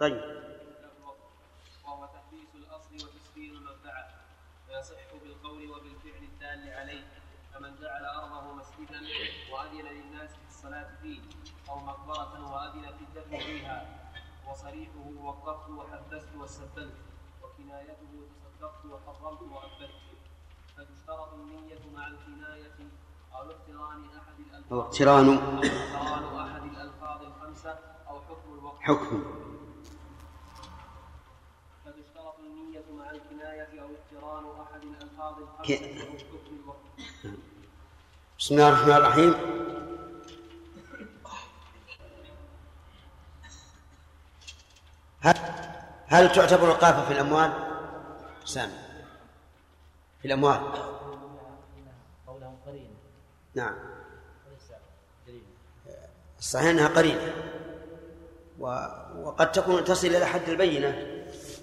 طيب. وهو تحديث الأصل وتسبيل المنفعه فيصح بالقول وبالفعل الدال عليه. فمن جعل أرضه مسجدا وأذن للناس في الصلاة فيه أو مقبرة وأذن في الدفن فيها وصريحه وقفت وحبست وسبلت وكنايته تصدقت وحرمت وابدت فتشترط النية مع الكناية أو اقتران أحد الألفاظ. اقتران أحد الألفاظ الخمسة أو حكم الوقت. حكم. مع الكناية أو اقتران أحد الألفاظ الخمسة أو حكم الوقت بسم الله الرحمن الرحيم. هل, هل تعتبر القافة في الأموال؟ سامي. في الأموال. قولهم قرين. نعم. الصحيح أنها قرينة. و... وقد تكون تصل إلى حد البينة.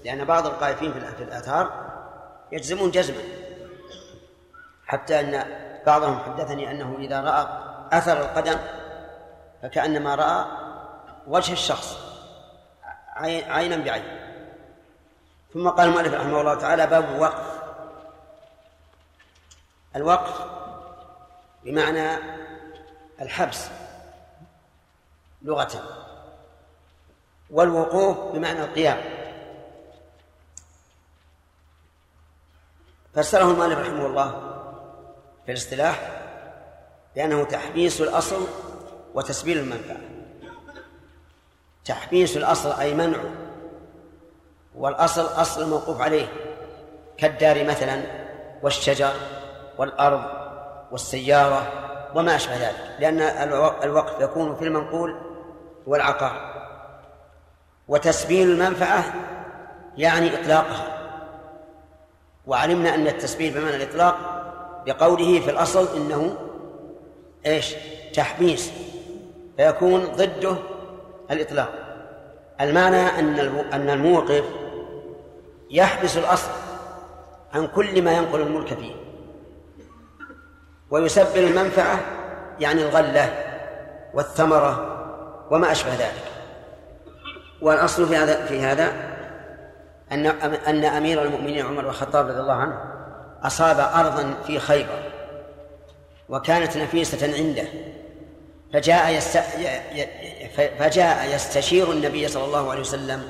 لأن بعض القائفين في الآ- في الآثار يجزمون جزما. حتى أن بعضهم حدثني أنه إذا رأى أثر القدم فكأنما رأى وجه الشخص عي- عينا بعين. ثم قال المؤلف رحمه الله تعالى باب وقف الوقف بمعنى الحبس لغة والوقوف بمعنى القيام. فسره المؤلف رحمه الله في الاصطلاح بأنه تحبيس الأصل وتسبيل المنفعة. تحبيس الأصل أي منعه والأصل أصل الموقوف عليه كالدار مثلا والشجر والأرض والسيارة وما أشبه ذلك لأن الو- الوقف يكون في المنقول والعقار. وتسبيل المنفعة يعني إطلاقها. وعلمنا أن التسبيل بمعنى الإطلاق بقوله في الأصل إنه إيش؟ تحبيس فيكون ضده الإطلاق. المعنى أن أن الموقف يحبس الأصل عن كل ما ينقل الملك فيه. ويسبل المنفعة يعني الغلة والثمرة وما أشبه ذلك. والأصل في هذا في هذا أن أن أمير المؤمنين عمر بن الخطاب رضي الله عنه أصاب أرضا في خيبر وكانت نفيسة عنده فجاء يست... فجاء يستشير النبي صلى الله عليه وسلم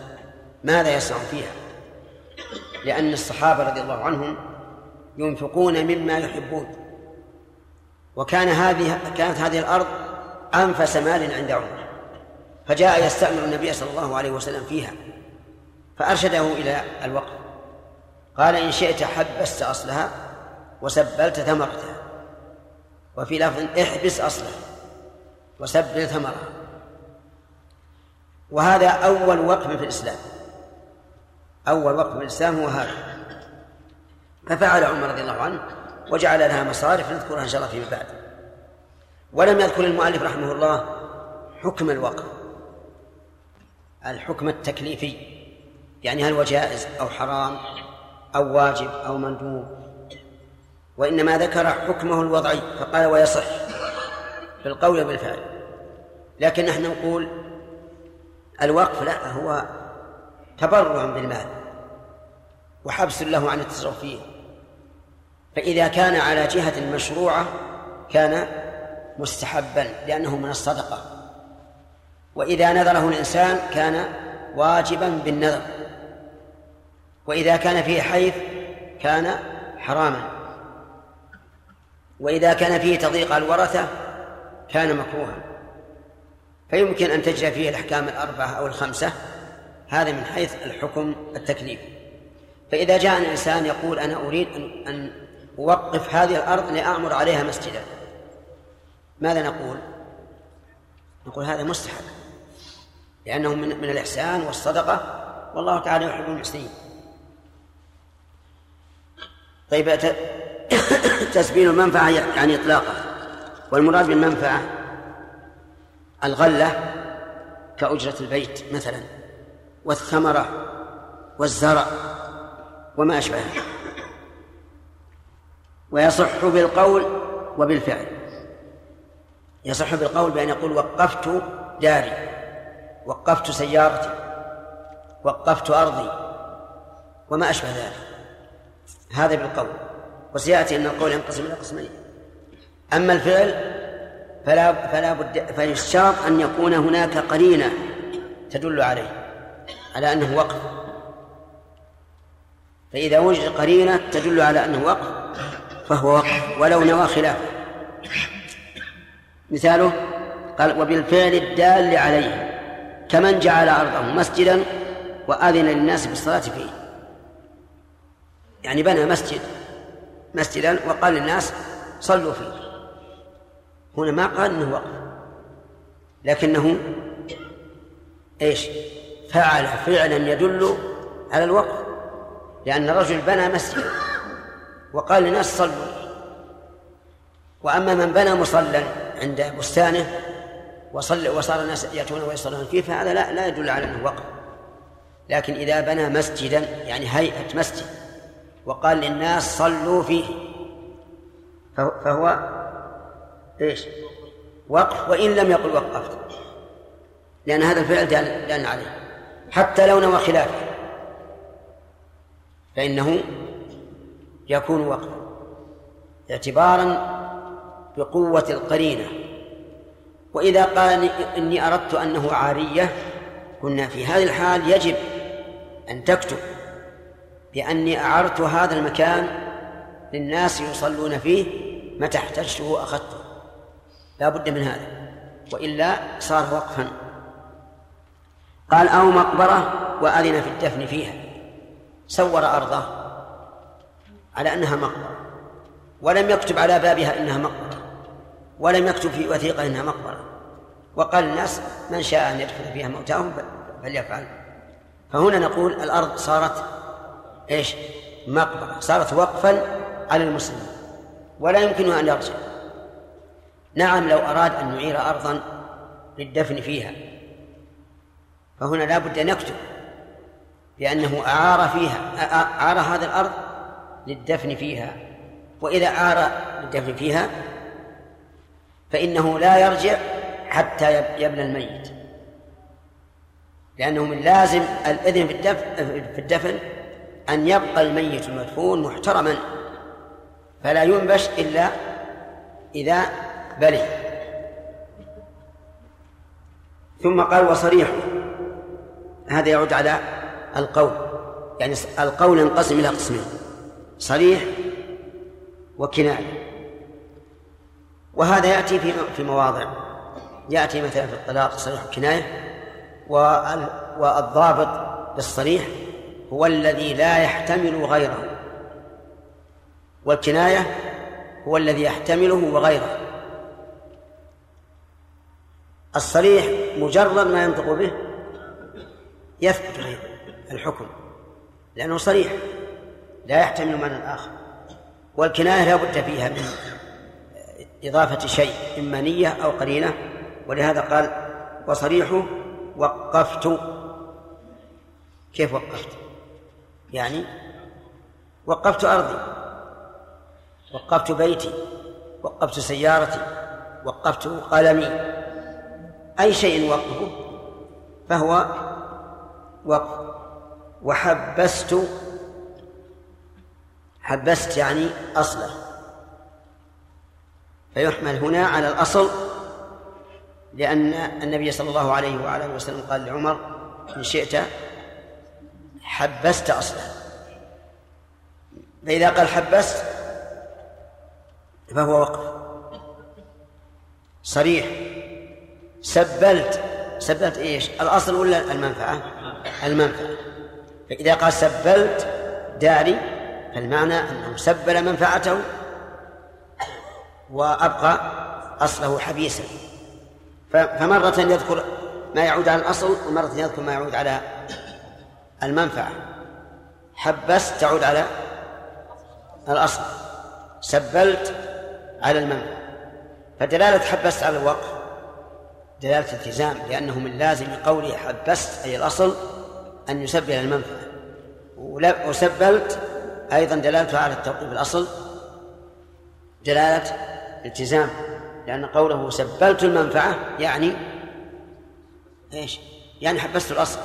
ماذا يصنع فيها؟ لأن الصحابة رضي الله عنهم ينفقون مما يحبون. وكان هذه كانت هذه الأرض أنفس مال عند عمر فجاء يستأمر النبي صلى الله عليه وسلم فيها. فأرشده إلى الوقف قال إن شئت حبست أصلها وسبلت ثمرتها. وفي لفظ احبس أصلها وسبل ثمرها. وهذا أول وقف في الإسلام. أول وقف في الإسلام هو هذا. ففعل عمر رضي الله عنه وجعل لها مصارف نذكرها إن شاء الله فيما بعد. ولم يذكر المؤلف رحمه الله حكم الوقف. الحكم التكليفي. يعني هل هو جائز أو حرام أو واجب أو مندوب؟ وإنما ذكر حكمه الوضعي فقال ويصح بالقول وبالفعل. لكن نحن نقول الوقف لا هو تبرع بالمال وحبس له عن التصرف فيه فإذا كان على جهة مشروعة كان مستحبا لأنه من الصدقة. وإذا نذره الإنسان كان واجبا بالنذر. وإذا كان فيه حيث كان حراما. وإذا كان فيه تضييق على الورثة كان مكروها. فيمكن أن تجري فيه الأحكام الأربعة أو الخمسة. هذا من حيث الحكم التكليفي فإذا جاء الإنسان يقول أنا أريد أن أن أوقف هذه الأرض لأعمر عليها مسجدا. ماذا نقول؟ نقول هذا مستحب. لأنه من من الإحسان والصدقة. والله تعالى يحب المحسنين. طيب تسبيل المنفعة يعني إطلاقها والمراد بالمنفعة الغلة كأجرة البيت مثلا والثمرة والزرع وما أشبهه ويصح بالقول وبالفعل. يصح بالقول بأن يقول وقفت داري وقفت سيارتي وقفت أرضي وما أشبه ذلك. هذا بالقول وسيأتي أن القول ينقسم إلى قسمين. أما الفعل فلا فلا بد فيشترط أن يكون هناك قرينة تدل عليه على أنه وقف. فإذا وجد قرينة تدل على أنه وقف فهو وقف ولو نوى خلافه. مثاله قال وبالفعل الدال عليه كمن جعل أرضه مسجدا وأذن للناس بالصلاة فيه. يعني بنى مسجد مسجدا وقال للناس صلوا فيه. هنا ما قال إنه وقف لكنه إيش؟ فعل فعلا يدل على الوقف لأن الرجل بنى مسجدا وقال للناس صلوا. وأما من بنى مصلى عند بستانه وصل وصار الناس يأتون ويصلون فيه فهذا لا لا يدل على أنه وقف. لكن إذا بنى مسجدا يعني هيئة مسجد وقال للناس صلوا فيه. فهو إيش؟ وقف وإن لم يقل وقفت. لأن هذا الفعل دال عليه. حتى لو نوى خلافه. فإنه يكون وقفا. اعتبارا بقوة القرينة. وإذا قال إني أردت أنه عارية قلنا في هذه الحال يجب أن تكتب. بأني أعرت هذا المكان للناس يصلون فيه متى احتجته أخذته لا بد من هذا وإلا صار وقفا. قال أو مقبرة وأذن في الدفن فيها. سور أرضه على أنها مقبرة ولم يكتب على بابها إنها مقبرة ولم يكتب في وثيقة إنها مقبرة. وقال الناس من شاء أن يدخل فيها موتاهم فليفعل. فهنا نقول الأرض صارت إيش؟ مقبرة. صارت وقفا على المسلمين. ولا يمكنه أن يرجع نعم لو أراد أن يعير أرضا للدفن فيها. فهنا لا بد أن يكتب بأنه أعار فيها أعار هذه الأرض للدفن فيها. وإذا أعار للدفن فيها فإنه لا يرجع حتى يبنى الميت. لأنه من لازم الإذن في الدفن في الدفن أن يبقى الميت المدفون محترما فلا ينبش إلا إذا بلي ثم قال وصريحه هذا يعود على القول يعني القول ينقسم إلى قسمين صريح وكناية. وهذا يأتي في في مواضع يأتي مثلا في الطلاق صريح وكناية والضابط بالصريح هو الذي لا يحتمل غيره. والكناية هو الذي يحتمله وغيره. الصريح مجرد ما ينطق به يثبت الحكم لأنه صريح لا يحتمل معنى آخر. والكناية لا بد فيها من إضافة شيء إما نية أو قرينة ولهذا قال وصريحه وقفت. كيف وقفت؟ يعني وقفت أرضي وقفت بيتي وقفت سيارتي وقفت قلمي أي شيء وقفه فهو وقف. وحبست حبست يعني أصله. فيحمل هنا على الأصل لأن النبي صلى الله عليه وعلى وسلم قال لعمر إن شئت حبست أصله فإذا قال حبست فهو وقف؟ صريح. سبلت. سبلت إيش؟ الأصل ولا المنفعة؟ المنفعة. فإذا قال سبلت داري فالمعنى أنه سبل منفعته وأبقى أصله حبيسا. فمرة يذكر ما يعود على الأصل ومرة يذكر ما يعود على المنفعة. حبست تعود على الأصل. سبلت على المنفعة. فدلالة حبست على الوقف دلالة التزام لأنه من لازم قوله حبست أي الأصل أن يسبل المنفعة. وسبلت أيضا دلالته على التوقيف الأصل دلالة التزام. لأن قوله سبلت المنفعة يعني إيش؟ يعني حبست الأصل.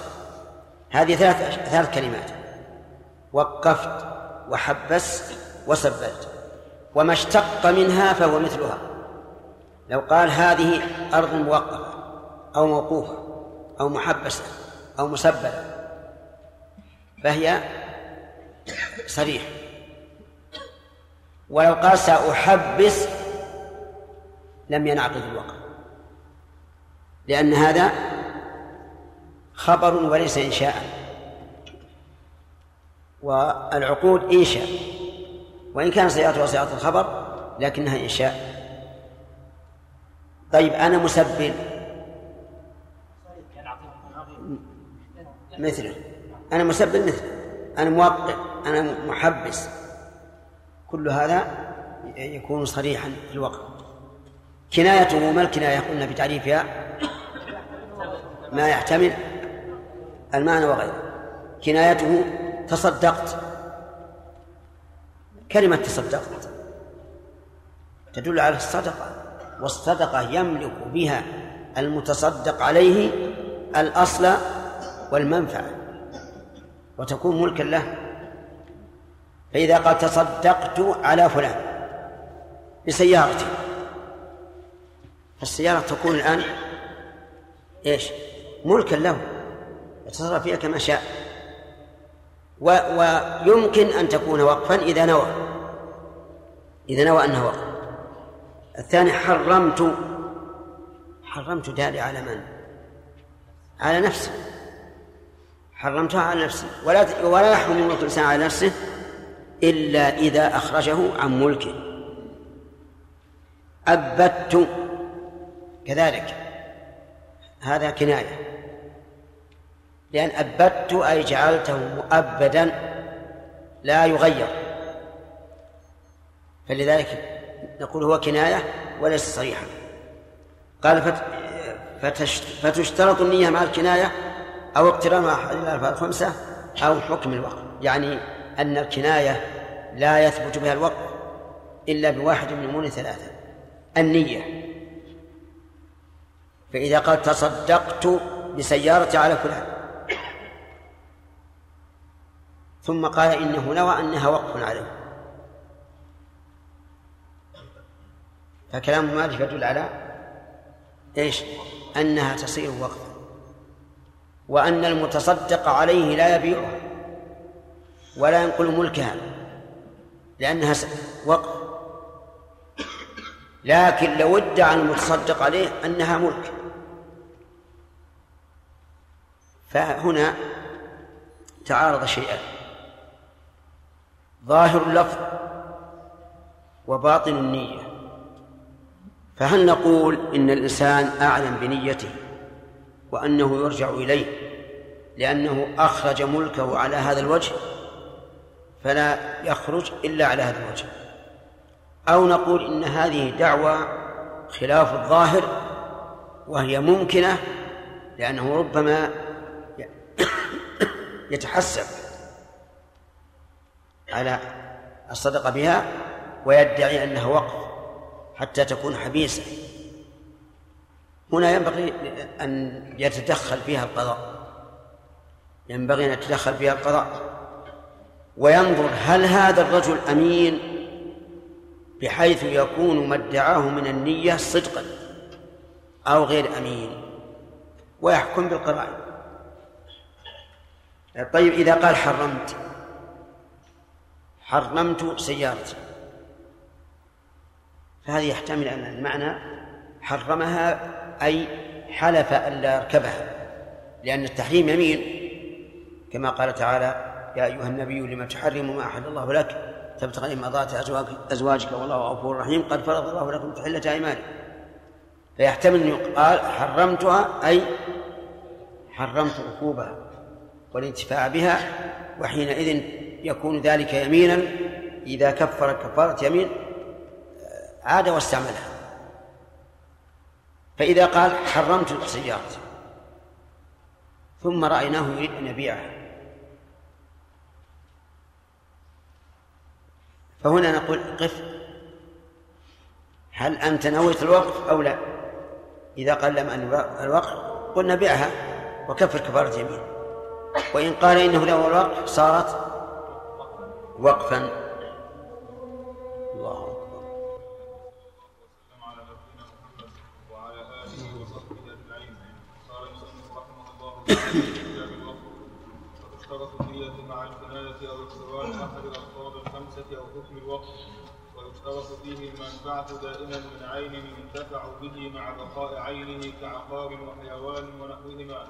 هذه ثلاث ثلاث كلمات. وقفت وحبست وسبلت وما اشتق منها فهو مثلها. لو قال هذه أرض موقفة أو موقوفة أو محبسة أو مسبلة فهي صريح. ولو قال سأحبس لم ينعقد الوقف. لأن هذا خبر وليس إنشاء. والعقود إنشاء. وإن كان صيغتها صيغة الخبر لكنها إنشاء. طيب أنا مسبل. مثله. أنا مسبل مثله. أنا موقع. أنا محبس. كل هذا يكون صريحا في الوقت. كنايته ما الكناية؟ قلنا بتعريفها. ما يحتمل. المعنى وغيره. كنايته تصدقت. كلمة تصدقت تدل على الصدقة والصدقة يملك بها المتصدق عليه الأصل والمنفعة وتكون ملكا له. فإذا قال تصدقت على فلان بسيارتي فالسيارة تكون الآن إيش؟ ملكا له. يتصرف فيها كما شاء. و ويمكن أن تكون وقفا إذا نوى. إذا نوى أنها وقف. الثاني حرمت. حرمت دالي على من؟ على نفسي. حرمتها على نفسي. ولا ولا يحرم ملك الإنسان على نفسه إلا إذا أخرجه عن ملكه. أبدت. كذلك. هذا كناية. لأن أبدت أي جعلته مؤبدا لا يغير. فلذلك نقول هو كناية وليس صريحا. قال فت... فتشت... فتشترط النية مع الكناية أو اقتران أحد الألفاظ الخمسة أو حكم الوقت. يعني أن الكناية لا يثبت بها الوقت إلا بواحد من أمور ثلاثة. النية. فإذا قال تصدقت بسيارتي على فلان. ثم قال إنه نوى أنها وقف عليه. فكلام مالك يدل على إيش؟ أنها تصير وقفا وأن المتصدق عليه لا يبيعها ولا ينقل ملكها لأنها وقف. لكن لو ادعى المتصدق عليه أنها ملك. فهنا تعارض شيئان. ظاهر اللفظ وباطن النية. فهل نقول إن الإنسان أعلم بنيته وأنه يرجع إليه لأنه أخرج ملكه على هذا الوجه؟ فلا يخرج إلا على هذا الوجه. أو نقول إن هذه دعوة خلاف الظاهر وهي ممكنة لأنه ربما يتحسب على الصدقة بها ويدعي أنها وقف حتى تكون حبيسة. هنا ينبغي أن يتدخل فيها القضاء. ينبغي أن يتدخل فيها القضاء. وينظر هل هذا الرجل أمين بحيث يكون ما ادعاه من النية صدقا أو غير أمين. ويحكم بالقرائن طيب إذا قال حرمت حرمت سيارتي. فهذه يحتمل أن المعنى حرمها أي حلف ألا يركبها لأن التحريم يمين. كما قال تعالى يا أيها النبي لما تحرم ما أحل الله لك؟ تبتغي مرضات أزواجك والله غفور رحيم. قد فرض الله لكم تحلة أيمانكم. فيحتمل أن يقال حرمتها أي حرمت ركوبها والانتفاع بها وحينئذ يكون ذلك يمينا إذا كفر كفارة يمين عاد واستعملها. فإذا قال حرمت السيارة ثم رأيناه يريد أن يبيعها. فهنا نقول قف. هل أنت نويت الوقف أو لا؟ إذا قال لم أن الوقف قلنا بيعها وكفر كفارة يمين. وإن قال إنه له الوقف صارت وقفا. الله أكبر. وعلى اله وصحبه قال رحمه الله تعالى مع الكناية أو أحد الخمسة أو حكم ويشترط فيه المنفعة دائما من عين ينتفع به مع بقاء عينه كعقار وحيوان ونحوهما.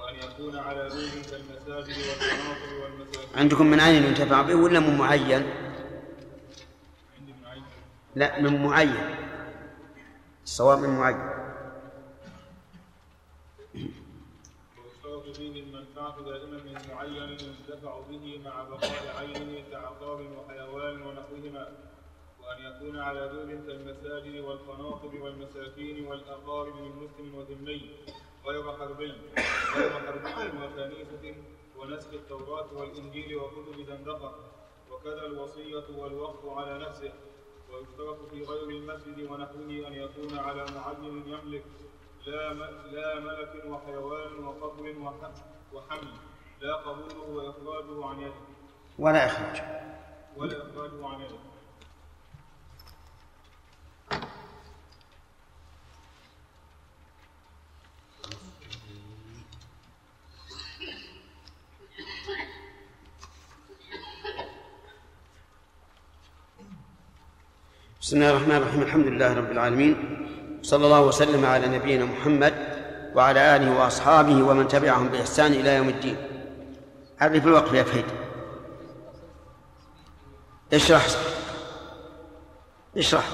وأن يكون على دين كالمساجد والقناطر والمساجد. عندكم من عين ينتفع؟ به ولا من معين؟ عندي من عين لا من معين. الصواب من معين. ويشترط فيه المنفعة دائما من معين ينتفع به مع بقاء عينه وحيوان ونحوهما. وأن يكون على دور كالمساجد والقناطر والمساكين والأقارب من مسلم وذمي غير حربي غير حربي وكنيسة ونسخ التوراة والإنجيل وكتب زندقة وكذا الوصية والوقف على نفسه ويشترط في غير المسجد ونحوه أن يكون على معين يملك لا لا ملك وحيوان وقبر وح- وحمل لا قبوله وإخراجه عن يده. ولا إخراج. ولا إخراجه عن يده. بسم الله الرحمن الرحيم الحمد لله رب العالمين صلى الله وسلم على نبينا محمد وعلى آله وأصحابه ومن تبعهم بإحسان إلى يوم الدين عرف الوقف يا فهد اشرح اشرح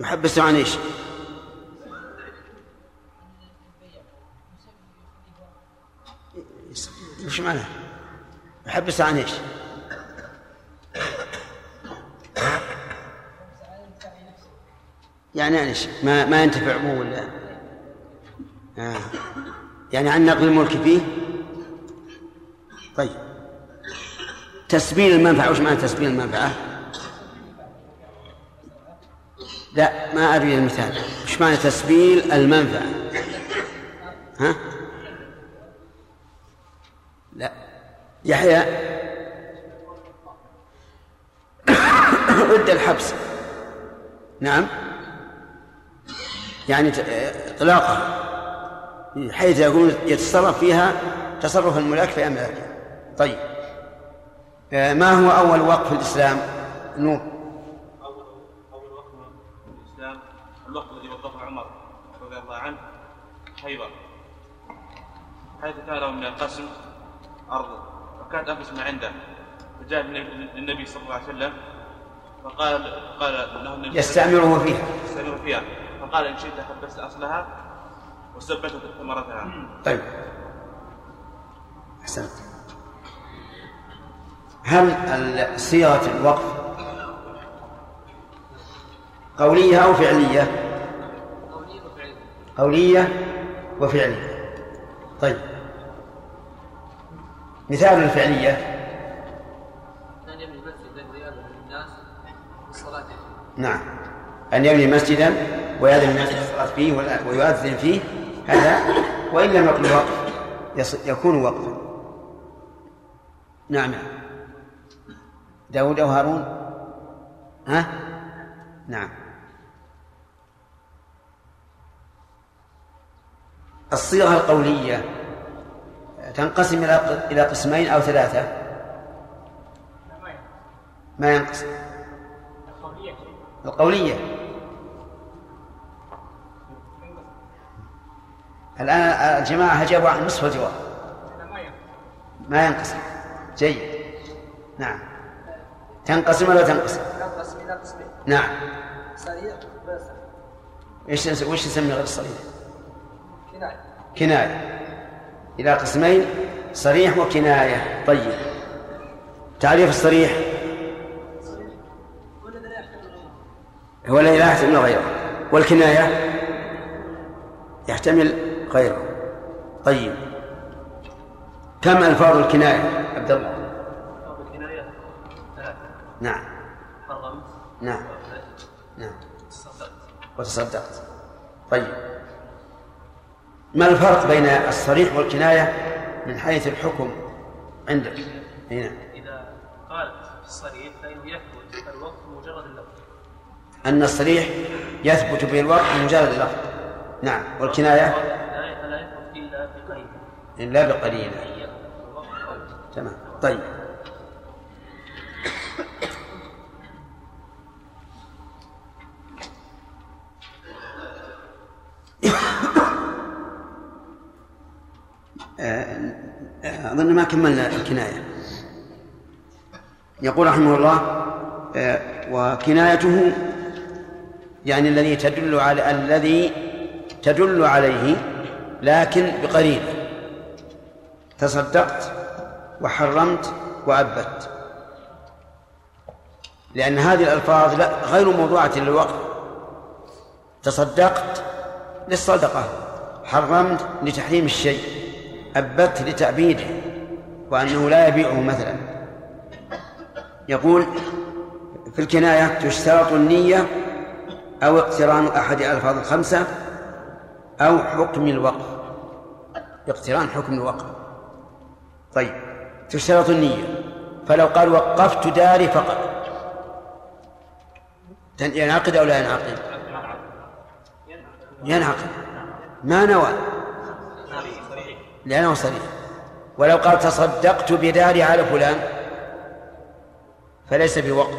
يحبس عن إيش؟ وش معناه؟ يحبس عن إيش؟ يعني عن إيش؟ ما ما ينتفع به ولا آه. يعني عن نقل الملك فيه؟ طيب تسبيل المنفعة وش معنى تسبيل المنفعة؟ لا ما أريد المثال وش معنى تسبيل المنفعة؟ ها؟ لا يحيى ضد الحبس نعم يعني إطلاقها حيث يكون يتصرف فيها تصرف الملاك في أملاكه طيب. آه، ما هو أول وقف في الإسلام؟ نور. أول أول وقت في الإسلام الوقت الذي وقفه عمر رضي الله عنه خيبر. حيث كان له من القسم أرض وكانت أنفس ما عنده. فجاء النبي- للنبي صلى الله عليه وسلم فقال قال له النبي يستعمره فيها. يستمر فيها. فقال إن شئت حبست أصلها وسبت ثمرتها. طيب. أحسنت. هل صيغة الوقف قولية أو فعلية؟ قولية وفعلية. طيب. مثال الفعلية. أن يبني مسجدا رياضا للناس بالصلاة فيه نعم. أن يبني مسجدا ويأذن الناس بالصلاة فيه ويؤذن فيه هذا وإن لم يكن وقف يكون وقفا. نعم. نعم داود أو هارون؟ ها؟ نعم. الصيغة القولية تنقسم إلى إلى قسمين أو ثلاثة؟ ما ينقسم. القولية. الآن الجماعة أجابوا عن نصف الجواب ما ينقسم. جيد. نعم. تنقسم ولا تنقسم؟ ينقسم إلى قسمين. نعم. صريح إيش وش نسمي غير الصريح؟ كناية. كناية. إلى قسمين صريح وكناية. طيب. تعريف الصريح؟ كل ذا لا يحتمل غيره. هو لا لا يحتمل غيره. والكناية؟ يحتمل غيره. طيب. كم ألفاظ الكناية؟ عبد الله. أو بالكناية ثلاثة نعم. حرمت نعم. نعم. تصدقت. وتصدقت. طيب. ما الفرق بين الصريح والكناية من حيث الحكم عندك؟ هنا إذا قال في الصريح فإنه يثبت الوقت مجرد اللفظ. أن الصريح يثبت به الوقت بمجرد اللفظ. نعم. والكناية لا فلا يثبت إلا بقرينة إلا بقليل. أن يكون الوقت قريب. تمام. طيب. آه، أظن ما كملنا الكناية. يقول رحمه الله آه، وكنايته يعني الذي تدل على الذي تدل عليه لكن بقرينه تصدقت وحرمت وأبت لأن هذه الألفاظ لا غير موضوعة للوقت. تصدقت للصدقة حرمت لتحريم الشيء أبت لتأبيده وأنه لا يبيعه مثلا. يقول في الكناية تشترط النية أو اقتران أحد الألفاظ الخمسة أو حكم الوقف. اقتران حكم الوقف. طيب تشترط النية. فلو قال وقفت داري فقط. ينعقد أو لا ينعقد؟ ينعقد. ما نوى؟ لأنه صريح. ولو قال تصدقت بداري على فلان فليس بوقف.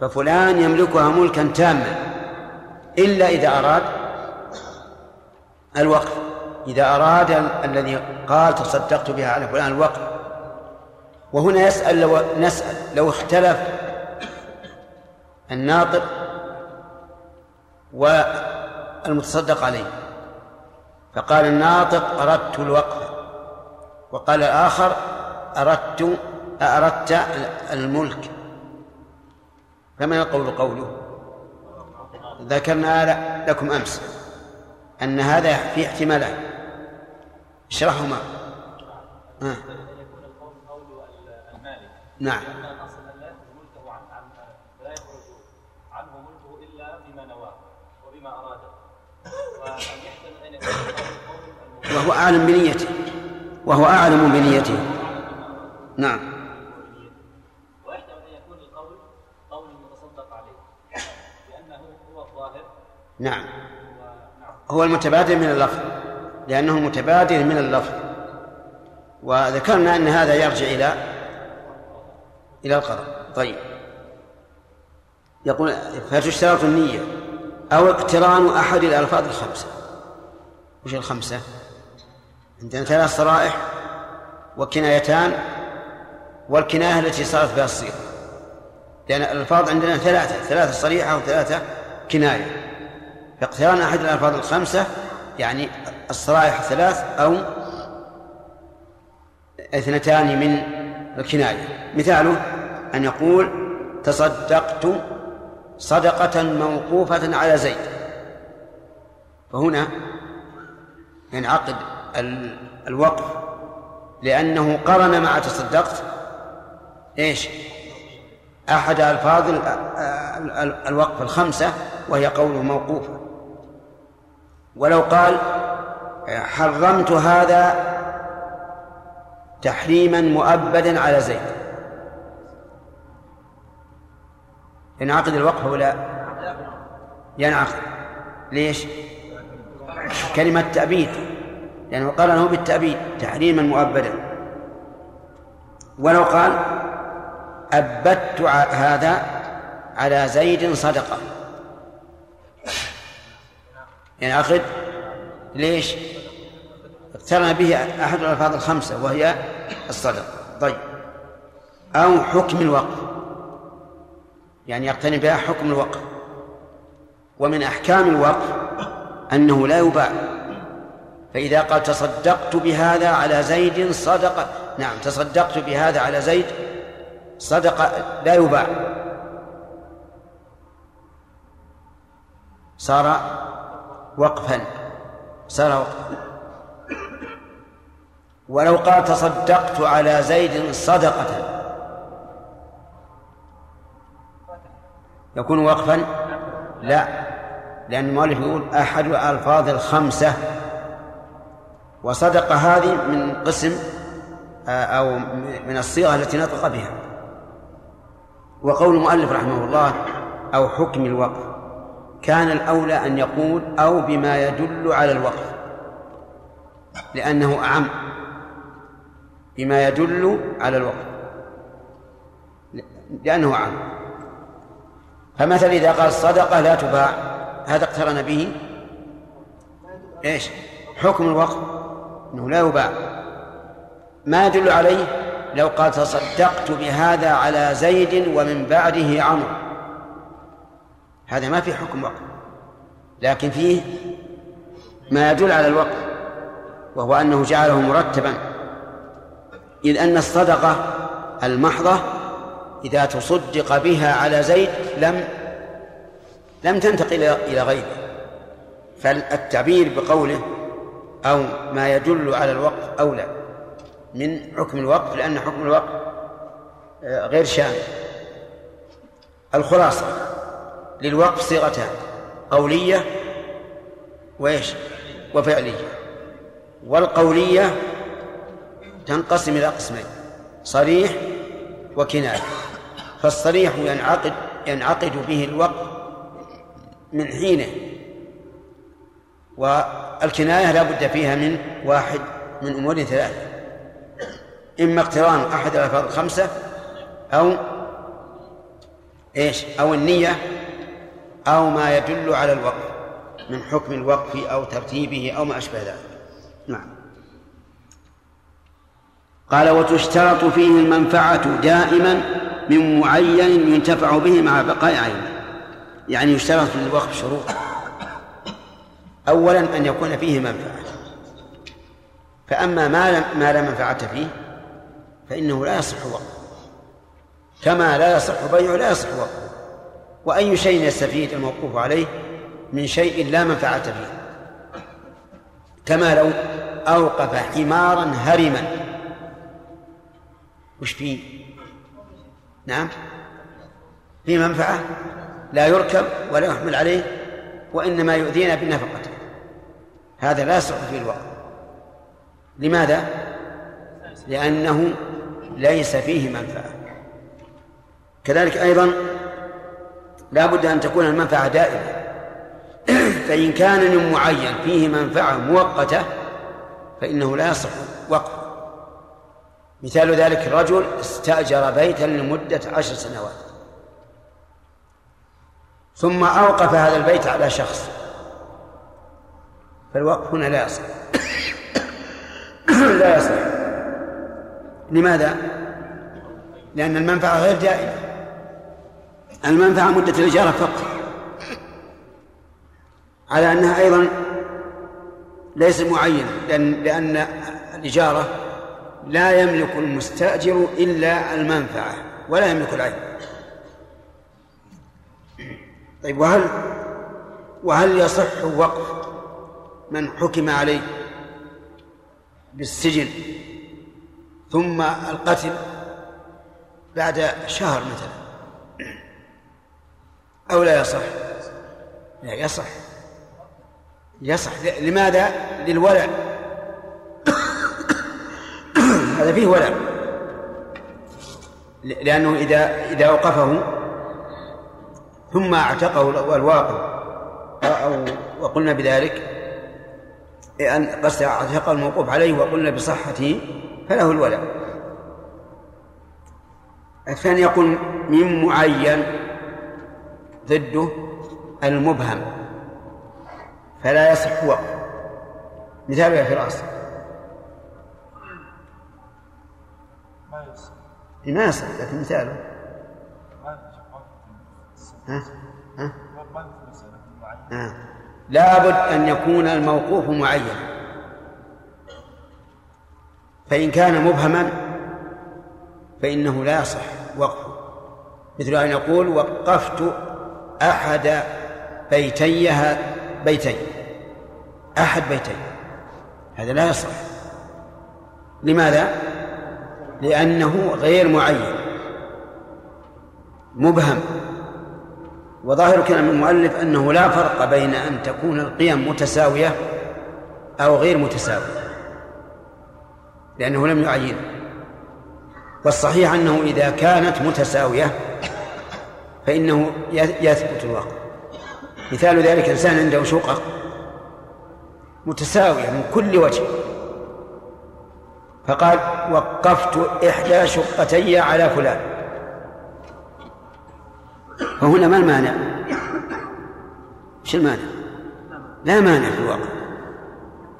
ففلان يملكها ملكا تاما إلا إذا أراد الوقف. إذا أراد ال- الذي قال تصدقت بها على فلان الوقف وهنا يسأل لو نسأل لو اختلف الناطق والمتصدق عليه. فقال الناطق أردت الوقف وقال الآخر أردت أردت الملك. فما يقول قوله؟ ذكرنا لكم أمس أن هذا في احتمالات. اشرحهما. آه. نعم. وهو أعلم بنيته. وهو أعلم بنيته. نعم. ويحتمل أن يكون القول قول المتصدق عليه لأنه هو الظاهر نعم. هو المتبادل من اللفظ. لأنه متبادل من اللفظ. وذكرنا أن هذا يرجع إلى إلى القضاء طيب. يقول فتشترط النية. أو اقتران أحد الألفاظ الخمسة. وش الخمسة؟ عندنا ثلاث صرائح وكنايتان والكناية التي صارت بها الصيغة لأن الألفاظ عندنا ثلاثة ثلاثة صريحة وثلاثة كناية. فاقتران أحد الألفاظ الخمسة يعني الصرائح ثلاث أو اثنتان من الكناية. مثاله أن يقول تصدقت صدقة موقوفة على زيد. فهنا ينعقد ال- الوقف لأنه قرن مع تصدقت. إيش؟ أحد ألفاظ ال- ال- ال- الوقف الخمسة وهي قوله موقوفة. ولو قال حرمت هذا تحريما مؤبدا على زيد. ينعقد الوقف ولا ينعقد. ليش؟ كلمة تأبيد. لأنه قرنه بالتأبيد تحريما مؤبدا. ولو قال أبدت هذا على زيد صدقة. ينعقد؟ ليش؟ اقترن به أحد الألفاظ الخمسة وهي الصدقة طيب. أو حكم الوقف. يعني يقترن بها حكم الوقف. ومن أحكام الوقف أنه لا يباع. فإذا قال تصدقت بهذا على زيد صدقة نعم تصدقت بهذا على زيد صدقة لا يباع. صار وقفا. صار وقفا ولو قال تصدقت على زيد صدقة. يكون وقفا؟ لا. لأن المؤلف يقول أحد الألفاظ الخمسة. وصدق هذه من قسم آه، أو من الصيغة التي نطق بها. وقول المؤلف رحمه الله أو حكم الوقف. كان الأولى أن يقول أو بما يدل على الوقف لأنه أعم بما يدل على الوقف لأنه أعم. فمثلا إذا قال صدقة لا تباع هذا اقترن به؟ إيش؟ حكم الوقف إنه لا يباع. ما يدل عليه؟ لو قال تصدقت بهذا على زيد ومن بعده عمرو. هذا ما في حكم وقف لكن فيه ما يدل على الوقف وهو أنه جعله مرتبا. إذ أن الصدقة المحضة إذا تصدق بها على زيد لم لم تنتقل إلى غيره. فالتعبير بقوله أو ما يدل على الوقف أولى من حكم الوقف لأن حكم الوقف غير شامل. الخلاصة. للوقف صيغتان قولية وإيش؟ وفعلية. والقولية تنقسم إلى قسمين صريح وكناية. فالصريح ينعقد ينعقد به الوقف من حينه والكناية لا بد فيها من واحد من أمور ثلاثة. إما اقتران أحد الألفاظ الخمسة أو إيش؟ أو النية أو ما يدل على الوقف من حكم الوقف أو ترتيبه أو ما أشبه ذلك. نعم. قال وتشترط فيه المنفعة دائما من معين ينتفع به مع بقاء عينه يعني يشترط في الوقف شروط. أولا أن يكون فيه منفعة. فأما ما ما لا منفعة فيه فإنه لا يصح وقفه. كما لا يصح بيعه لا يصح وقفه. وأي شيء يستفيد الموقوف عليه من شيء لا منفعة فيه. كما لو أوقف حمارا هرما. وش فيه؟ نعم. في منفعة؟ لا يركب ولا يحمل عليه وإنما يؤذينا بنفقته هذا لا يصح فيه الوقف لماذا؟ لأنه ليس فيه منفعة. كذلك أيضا لا بد أن تكون المنفعة دائمة. فإن كان من معين فيه منفعة مؤقتة فإنه لا يصح وقف. مثال ذلك رجل استأجر بيتا لمدة عشر سنوات. ثم أوقف هذا البيت على شخص. فالوقف هنا لا يصح. لا يصح. لماذا؟ لأن المنفعة غير دائمة. المنفعة مدة الإجارة فقط. على أنها أيضا ليس معينة لأن لأن الإجارة لا يملك المستأجر إلا المنفعة ولا يملك العين. طيب وهل وهل يصح وقف من حكم عليه بالسجن ثم القتل بعد شهر مثلا؟ أو لا يصح؟ لا يصح. يصح. لماذا؟ للولع. هذا فيه ولع. لأنه إذا إذا أوقفه ثم اعتقه الواقف أو وقلنا بذلك أن قصد اعتق الموقوف عليه وقلنا بصحته فله الولع. الثاني يقول من معين. ضده المبهم. فلا يصح وقف. مثال يا فراس ما يصح. لكن مثاله ها؟ ها؟ ها؟ لابد أن يكون الموقوف معين. فإن كان مبهما فإنه لا يصح وقفه. مثل أن يقول وقفت أحد بيتي بيتي أحد بيتي هذا لا يصح. لماذا؟ لأنه غير معين. مبهم. وظاهر كلام المؤلف أنه لا فرق بين أن تكون القيم متساوية أو غير متساوية. لأنه لم يعين. والصحيح أنه إذا كانت متساوية فإنه يثبت الوقف مثال ذلك إنسان عنده شقق متساوية من كل وجه. فقال وقفت إحدى شقتي على فلان. فهنا ما المانع؟ إيش المانع؟ لا مانع في الوقف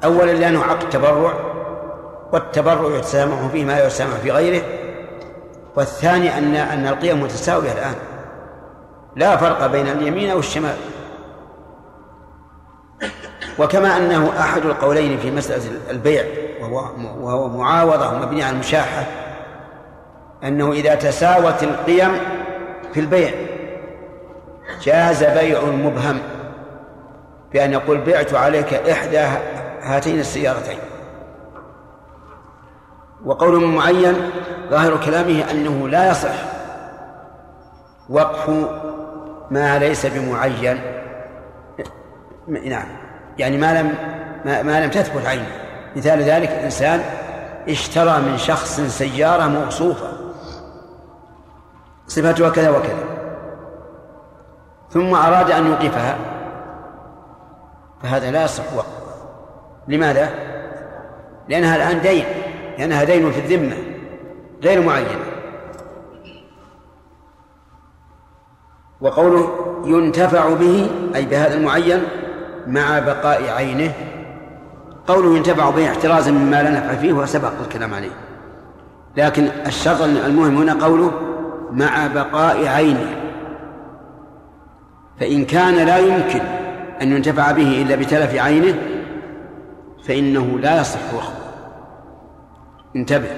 أولا لأنه عقد تبرع والتبرع يتسامح فيه ما يسامح في غيره والثاني أن أن القيم متساوية الآن. لا فرق بين اليمين والشمال وكما أنه أحد القولين في مسألة البيع وهو وهو معاوضة مبنية على المشاحة أنه إذا تساوت القيم في البيع جاز بيع مبهم بأن يقول بعت عليك إحدى هاتين السيارتين. وقول معين ظاهر كلامه أنه لا يصح وقف ما ليس بمعين. نعم. يعني ما لم ما, ما لم تثبت عينه. مثال ذلك إنسان اشترى من شخص سيارة موصوفة. صفتها كذا وكذا. ثم أراد أن يوقفها. فهذا لا يصح وقف. لماذا؟ لأنها الآن دين. لأنها دين في الذمة. غير معين وقوله ينتفع به أي بهذا المعين مع بقاء عينه. قوله ينتفع به احترازا مما لا نفع فيه وسبق الكلام عليه. لكن الشرط المهم هنا قوله مع بقاء عينه. فإن كان لا يمكن أن ينتفع به إلا بتلف عينه فإنه لا يصح وقفه. انتبه.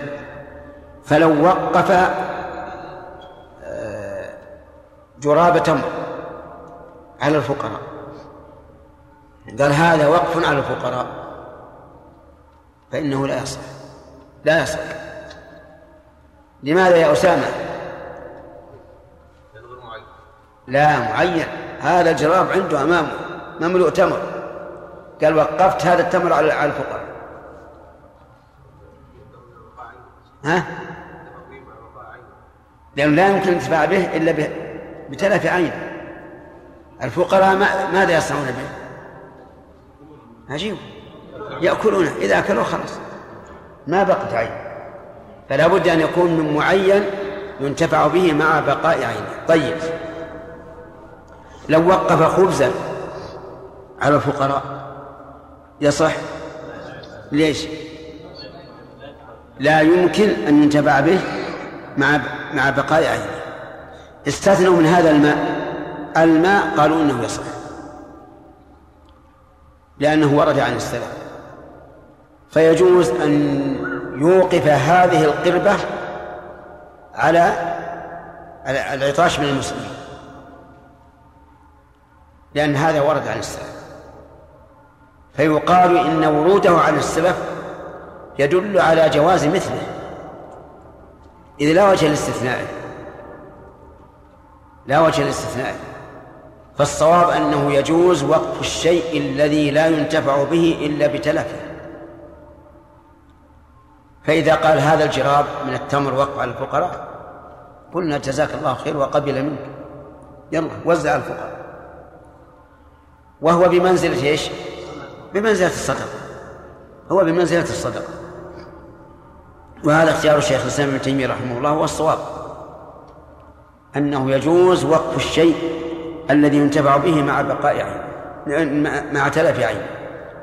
فلو وقف جراب تمر على الفقراء. قال هذا وقف على الفقراء. فإنه لا يصح. لا يصح. لماذا يا أسامة؟ لا معين. هذا الجراب عنده أمامه مملوء تمر. قال وقفت هذا التمر على الفقراء. ها؟ لأنه لا يمكن الانتفاع به إلا بتلف عين الفقراء ماذا يصنعون به؟ عجيب. يأكلونه إذا أكلوا خلاص. ما بقت عين. فلا بد أن يكون من معين ينتفع به مع بقاء عينه. طيب. لو وقف خبزا على الفقراء يصح؟ ليش؟ لا يمكن أن ينتفع به مع مع بقاء عينه. استثنوا من هذا الماء. الماء قالوا إنه يصح. لأنه ورد عن السلف. فيجوز أن يوقف هذه القربة على العطاش من المسلمين. لأن هذا ورد عن السلف. فيقال إن وروده عن السلف يدل على جواز مثله. إذ لا وجه لاستثنائه. لا وجه لاستثنائه فالصواب أنه يجوز وقف الشيء الذي لا ينتفع به إلا بتلفه. فإذا قال هذا الجراب من التمر وقف على الفقراء قلنا جزاك الله خير وقبل منك. يلا وزع الفقراء. وهو بمنزلة إيش؟ بمنزلة الصدقة. هو بمنزلة الصدقة. وهذا اختيار الشيخ الإسلام ابن تيمية رحمه الله هو الصواب. أنه يجوز وقف الشيء الذي ينتفع به مع بقاء عين مع تلف عين.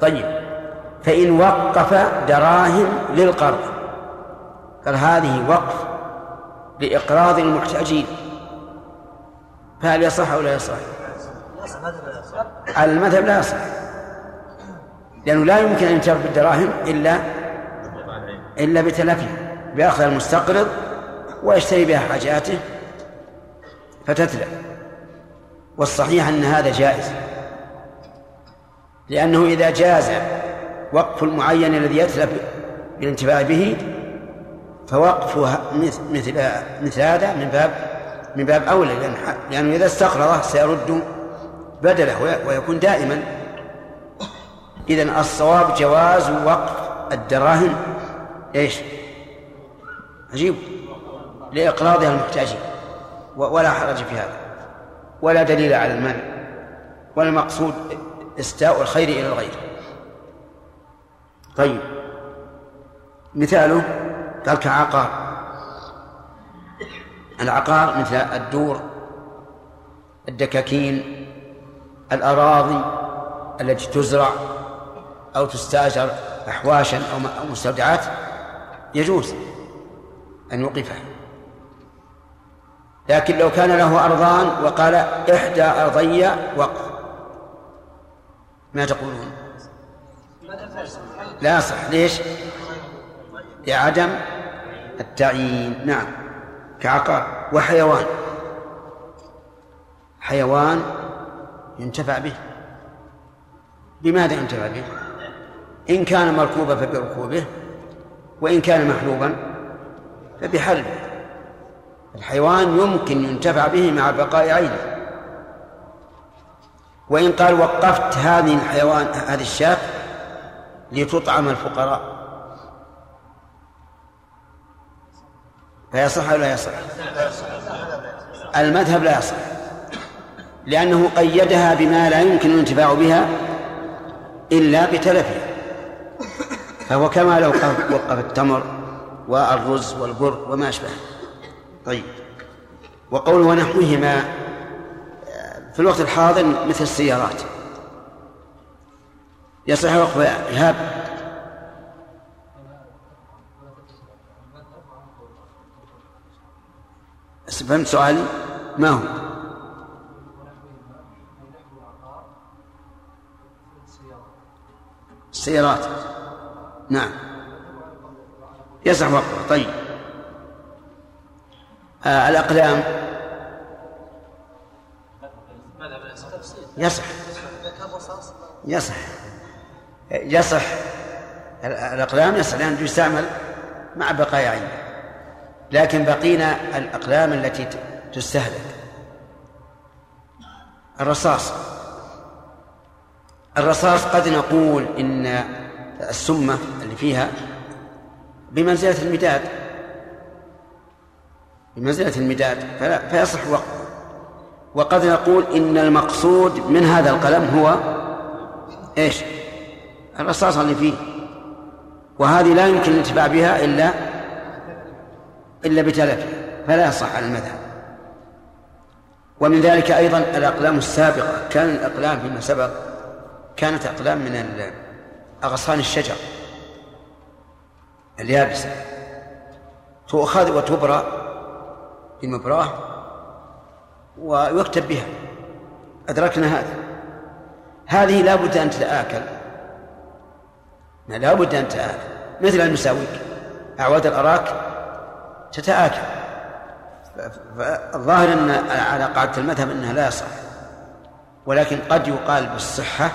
طيب فإن وقف دراهم للقرض قال هذه وقف لإقراض المحتاجين. فهل يصح أو لا يصح؟ على المذهب لا يصح. لأنه لا يمكن أن ينتفع بالدراهم إلا إلا بتلفها بأخذ المستقرض ويشتري بها حاجاته فتتلف. والصحيح أن هذا جائز. لأنه إذا جاز وقف المعين الذي يتلف بالانتفاع به فوقفها مثل مثل هذا من باب من باب أولى لأنه إذا استقرضه سيرد بدله ويكون دائما. إذا الصواب جواز وقف الدراهم. إيش؟ عجيب. لإقراضها المحتاجين. ولا حرج في هذا. ولا دليل على المنع. والمقصود إستاء الخير إلى الغير. طيب. مثاله قال كعقار. العقار مثل الدور الدكاكين الأراضي التي تزرع أو تستأجر أحواشا أو مستودعات يجوز أن يوقفها. لكن لو كان له أرضان وقال إحدى أرضي وقف. ما تقولون؟ لا صح. ليش؟ لعدم التعيين. نعم. كعقار. وحيوان. حيوان ينتفع به. بماذا ينتفع به؟ إن كان مركوبا فبركوبه وإن كان محلوبا فبحلبه. الحيوان يمكن ينتفع به مع بقاء عينه. وإن قال وقفت هذه الحيوان هذه الشاة لتطعم الفقراء. فيصح أو لا يصح؟ المذهب لا يصح. لأنه قيدها بما لا يمكن الانتفاع بها إلا بتلفها فهو كما لو وقف التمر والرز والبر وما أشبه طيب. وقوله ونحوهما في الوقت الحاضر مثل السيارات. يصح وقف إيهاب. فهمت سؤالي؟ ما هو؟ السيارات. نعم. يصح وقفه. طيب. آه الأقلام يصح. يصح. يصح. الأقلام يصح لأنه يستعمل مع بقايا عينه لكن بقينا الأقلام التي تستهلك. الرصاص. الرصاص قد نقول إن السمة اللي فيها بمنزلة المداد بمنزلة المداد فلا فيصح وقفه وقد نقول إن المقصود من هذا القلم هو إيش؟ الرصاصة اللي فيه. وهذه لا يمكن الانتفاع بها إلا إلا بتلفها فلا يصح على المذهب. ومن ذلك أيضا الأقلام السابقة. كان الأقلام فيما سبق كانت أقلام من أغصان الشجر اليابسة. تؤخذ وتبرى بمبراه ويكتب بها. أدركنا هذا. هذه لا بد أن تتآكل. لا بد أن تتآكل مثل المساويك. أعواد الأراك تتآكل. فالظاهر أن على قاعدة المذهب أنها لا يصح. ولكن قد يقال بالصحة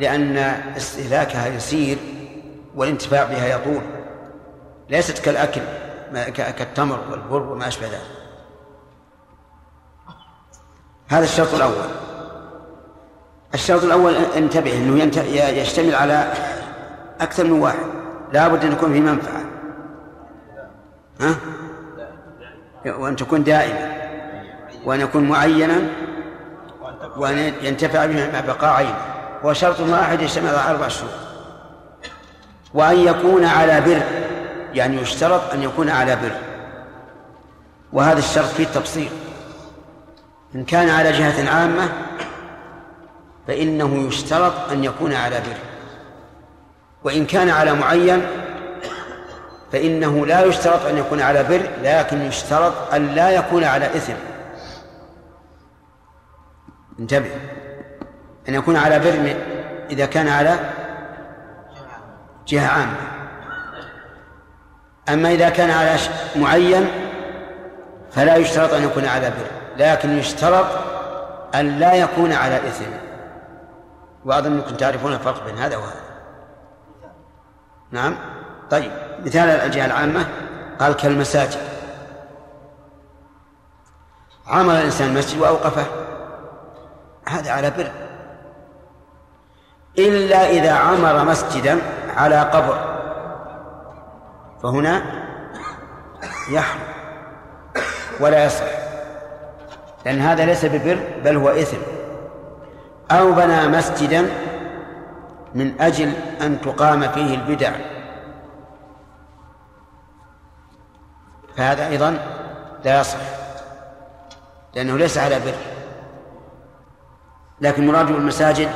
لأن استهلاكها يسير والانتفاع بها يطول. ليست كالأكل كالتمر والبر وما أشبه ذلك. هذا الشرط الأول. الشرط الأول انتبه أنه يشتمل على أكثر من واحد. لا بد أن يكون في منفعة. ها؟ وأن تكون دائمة وأن يكون معينا. وأن ينتفع به مع بقاء عينه. هو شرط واحد يشتمل على أربع شروط. وأن يكون على بر. يعني يشترط أن يكون على بر. وهذا الشرط فيه تفصيل. إن كان على جهة عامة فإنه يشترط أن يكون على بر. وإن كان على معين فإنه لا يشترط أن يكون على بر لكن يشترط أن لا يكون على إثم. انتبه. أن يكون على بر إذا كان على جهة عامة. أما إذا كان على معين فلا يشترط أن يكون على بر. لكن يشترط أن لا يكون على إثم. وأظن أنكم تعرفون الفرق بين هذا وهذا. نعم. طيب مثال الجهة العامة. قال كالمساجد. عمل الإنسان مسجد وأوقفه. هذا على بر. إلا إذا عمر مسجدا على قبر. فهنا يحرم ولا يصح. لأن هذا ليس ببر بل هو إثم. أو بنى مسجدا من أجل أن تقام فيه البدع. فهذا أيضا لا يصح لأنه ليس على بر. لكن مراد المساجد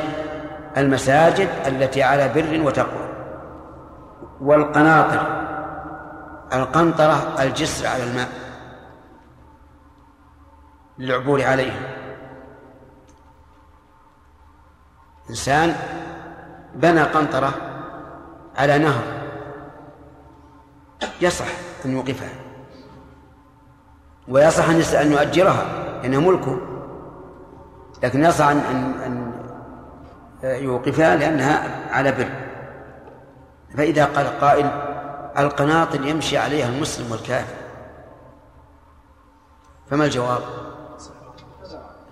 المساجد التي على بر وتقوى. والقناطر القنطرة الجسر على الماء. للعبور عليه إنسان بنى قنطرة على نهر يصح أن يوقفها ويصح أن يؤجرها لأنها ملكه لكن يصح أن أن يوقفها لأنها على بر فإذا قال قائل القناطر يمشي عليها المسلم والكافر فما الجواب؟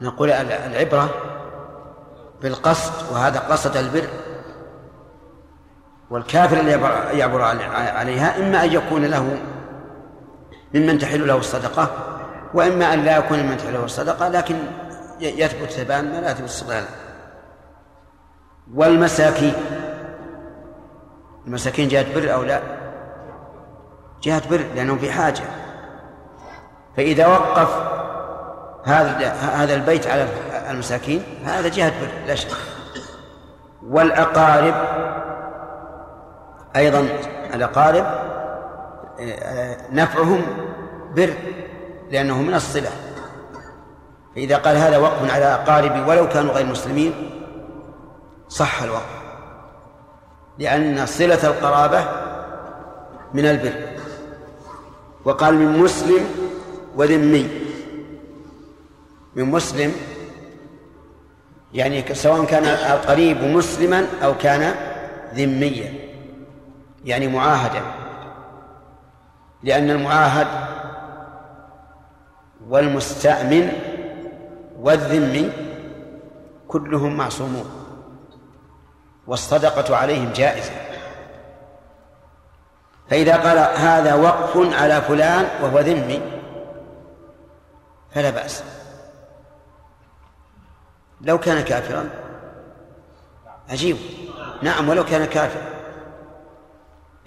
نقول العبرة بالقصد وهذا قصد البر. والكافر اللي يعبر عليها إما أن يكون له ممن تحل له الصدقة وإما أن لا يكون ممن تحل له الصدقة لكن يثبت ثبان ما لا يثبت استغلال والمساكين. المساكين جهة بر أو لا؟ جهة بر لأنهم في حاجة. فإذا وقف هذا هذا البيت على المساكين هذا جهة بر لا شك. والأقارب أيضا الأقارب نفعهم بر لأنه من الصلة. فإذا قال هذا وقف على أقاربي ولو كانوا غير مسلمين صح الوقف. لأن صلة القرابة من البر. وقال من مسلم وذمي. من مسلم يعني سواء كان القريب مسلما أو كان ذميا يعني معاهدا لأن المعاهد والمستأمن والذمي كلهم معصومون والصدقة عليهم جائزة. فإذا قال هذا وقف على فلان وهو ذمي فلا بأس. لو كان كافرا. عجيب. نعم ولو كان كافرا.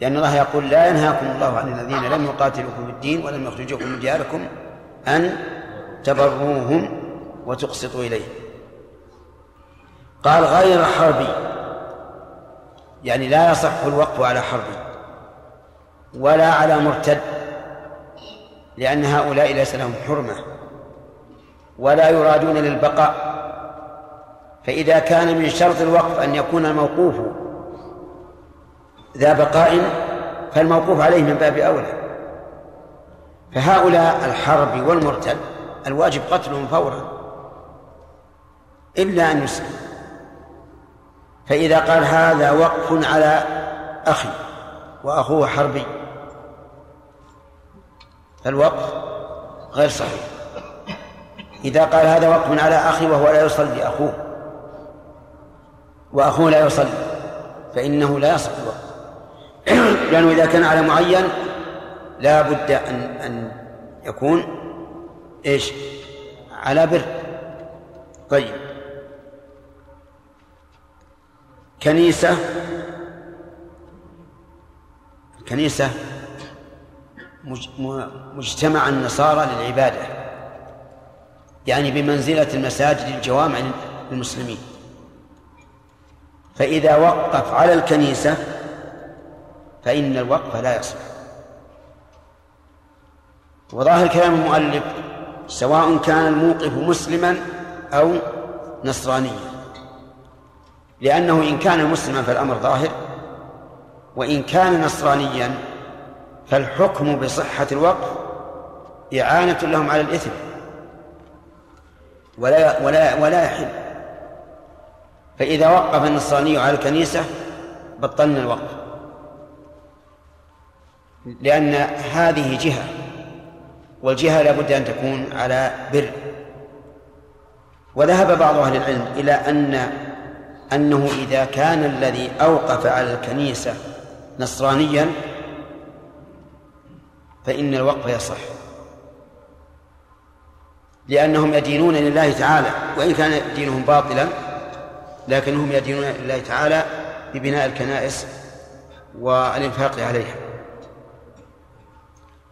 لأن الله يقول لا ينهاكم الله عن الذين لم يقاتلوكم في الدين ولم يخرجوكم من دياركم أن تبروهم وتقسطوا إليهم قال غير حربي. يعني لا يصح الوقف على حرب ولا على مرتد لأن هؤلاء ليس لهم حرمة ولا يرادون للبقاء. فإذا كان من شرط الوقف أن يكون الموقوف ذا بقاء فالموقوف عليه من باب أولى. فهؤلاء الحرب والمرتد الواجب قتلهم فورا إلا أن يسلم. فإذا قال هذا وقف على أخي وأخوه حربي فالوقف غير صحيح. إذا قال هذا وقف على أخي وهو لا يصلي أخوه وأخوه لا يصلي فإنه لا يصح الوقف لأنه إذا كان على معين لا بد أن أن يكون إيش؟ على بر. طيب. كنيسة. كنيسة مجتمع النصارى للعبادة يعني بمنزلة المساجد الجوامع للمسلمين. فإذا وقف على الكنيسة فإن الوقف لا يصح وظاهر كلام المؤلف سواء كان الموقف مسلما أو نصرانيا لأنه إن كان مسلما فالأمر ظاهر وإن كان نصرانيا فالحكم بصحة الوقف إعانة لهم على الإثم ولا ولا ولا يحل. فإذا وقف النصراني على الكنيسة بطلنا الوقف. لأن هذه جهة والجهة لابد أن تكون على بر. وذهب بعض أهل العلم إلى أن أنه إذا كان الذي أوقف على الكنيسة نصرانيا فإن الوقف يصح. لأنهم يدينون لله تعالى وإن كان دينهم باطلا لكنهم يدينون لله تعالى ببناء الكنائس والإنفاق عليها.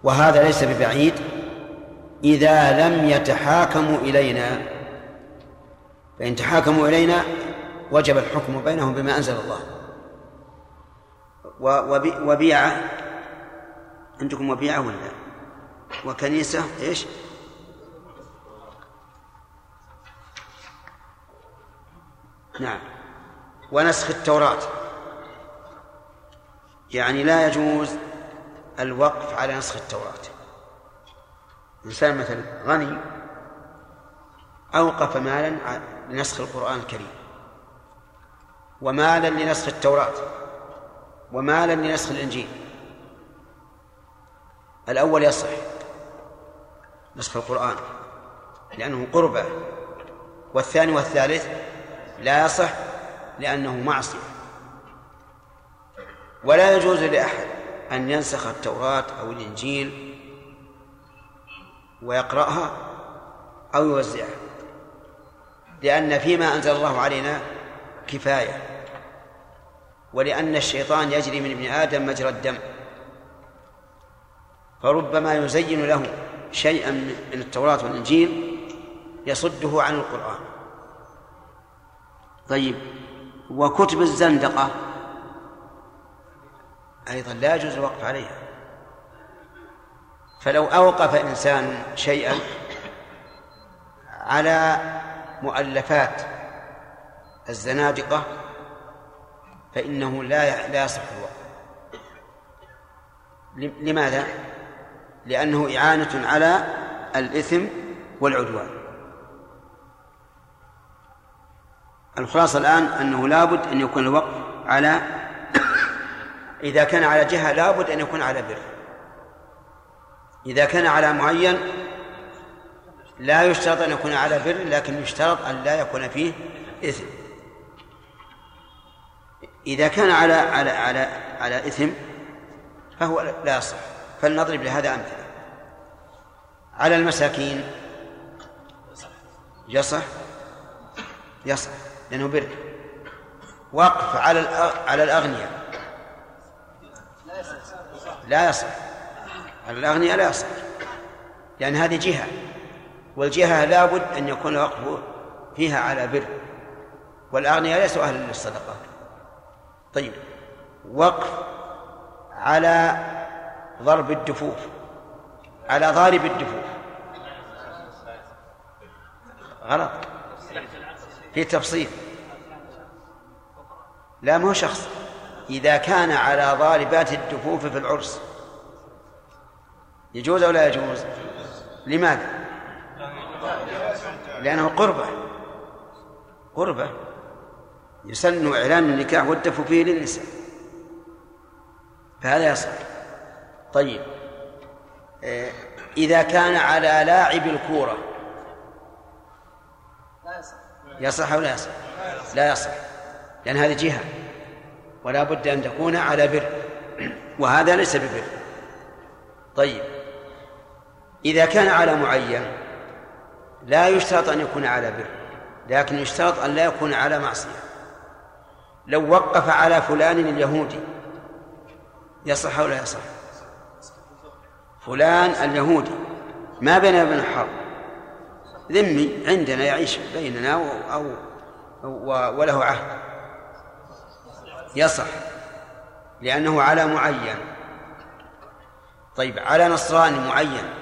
وهذا ليس ببعيد. إذا لم يتحاكموا إلينا فإن تحاكموا إلينا وجب الحكم بينهم بما أنزل الله. وبيعة. عندكم وبيعة ولا؟ وكنيسة إيش؟ نعم. ونسخ التوراة. يعني لا يجوز الوقف على نسخ التوراة. إنسان مثلا غني أوقف مالا لنسخ القرآن الكريم. ومالا لنسخ التوراة. ومالا لنسخ الإنجيل. الأول يصح نسخ القرآن لأنه قربة. والثاني والثالث لا يصح لأنه معصية. ولا يجوز لأحد أن ينسخ التوراة أو الإنجيل ويقرأها أو يوزعها لأن فيما أنزل الله علينا كفاية ولأن الشيطان يجري من ابن آدم مجرى الدم. فربما يزين له شيئا من التوراة والإنجيل يصده عن القرآن. طيب. وكتب الزندقة. أيضا لا يجوز الوقف عليها. فلو أوقف إنسان شيئا على مؤلفات الزنادقة فإنه لا لا يصح الوقف. لماذا؟ لأنه إعانة على الإثم والعدوان. الخلاصة الآن أنه لابد أن يكون الوقف على إذا كان على جهة لابد أن يكون على بر. إذا كان على معين لا يشترط أن يكون على بر لكن يشترط أن لا يكون فيه إثم. إذا كان على على على على إثم فهو لا يصح. فلنضرب لهذا أمثلة. على المساكين يصح؟ يصح. لأنه بر وقف على على الأغنياء لا يصح. على الأغنياء لا يصح. لأن هذه جهة. والجهة لابد أن يكون الوقف فيها على بر والأغنياء ليسوا أهلا للصدقات طيب. وقف على ضرب الدفوف. على ضارب الدفوف. غلط. في تفصيل. لا مو شخص. إذا كان على ضاربات الدفوف في العرس يجوز أو لا يجوز؟ لماذا؟ لأنه قربة. قربة. يسن إعلان النكاح والدف فيه للنساء. فهذا يصح. طيب. آه، إذا كان على لاعب الكورة يصح أو لا يصح؟ لا يصح. لأن هذه جهة. ولا بد أن تكون على بر. وهذا ليس ببر. طيب. إذا كان على معين لا يشترط أن يكون على بر. لكن يشترط أن لا يكون على معصية. لو وقف على فلان اليهودي يصح أو لا يصح؟ فلان اليهودي. ما بين ابن حرب؟ ذمي عندنا يعيش بيننا أو, أو وله عهد. يصح. لأنه على معين. طيب على نصراني معين.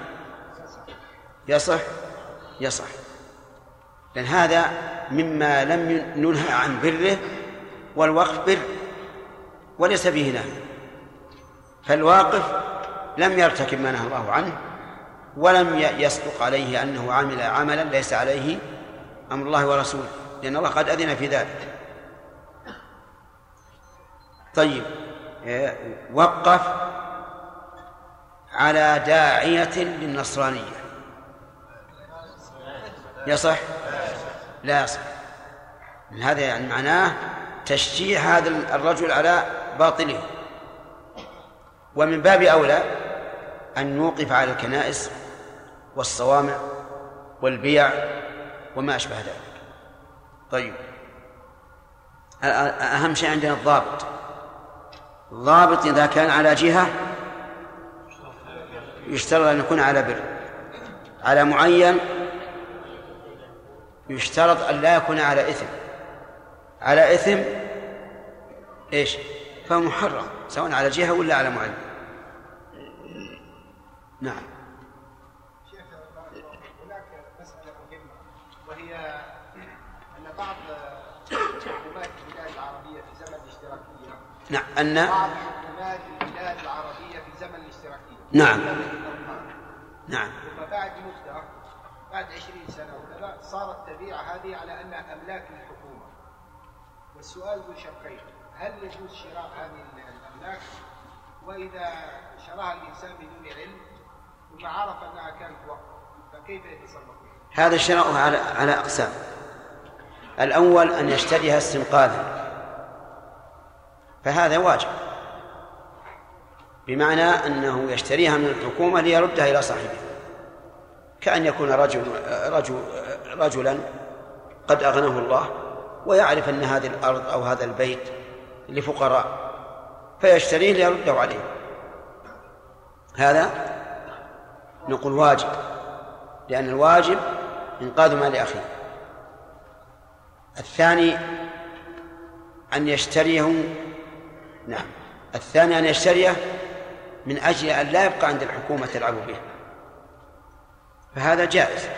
يصح؟ يصح. لأن هذا مما لم ننهى عن بره والوقف بر وليس فيه نهي. فالواقف لم يرتكب ما نهى الله عنه. ولم يصدق عليه أنه عمل عملا ليس عليه أمر الله ورسوله لأن الله قد أذن في ذلك. طيب وقف على داعية للنصرانية. يصح؟ لا يصح. هذا يعني معناه تشجيع هذا الرجل على باطله. ومن باب أولى أن نوقف على الكنائس والصوامع والبيع وما أشبه ذلك. طيب. أهم شيء عندنا الضابط. الضابط إذا كان على جهة يشترط أن يكون على بر. على معين يشترط أن لا يكون على إثم. على إثم إيش؟ فهو محرم سواء على جهة ولا على معين. نعم شيخ هناك مسألة مهمة وهي أن بعض حكومات البلاد العربية في زمن الاشتراكية نعم أن البلاد العربية في زمن الاشتراكية. نعم. نعم. ثم بعد مدة بعد 20 سنة وكذا صارت تبيع هذه على أنها أملاك للحكومة والسؤال ذو شقين هل يجوز شراء هذه الأملاك؟ وإذا شراها الإنسان بدون علم ثم عرف أنها كانت وقف فكيف يتصرف؟ هذا الشراء على على أقسام. الأول أن يشتريها استنقاذا. فهذا واجب. بمعنى أنه يشتريها من الحكومة ليردها إلى صاحبها. كأن يكون رجل رجل رجلا قد أغناه الله ويعرف أن هذه الأرض أو هذا البيت لفقراء فيشتريه ليرده عليه. هذا نقول واجب لأن الواجب إنقاذ مال أخيه. الثاني أن يشتريه نعم. الثاني أن يشتريه من أجل أن لا يبقى عند الحكومة تلعب به. فهذا جائز.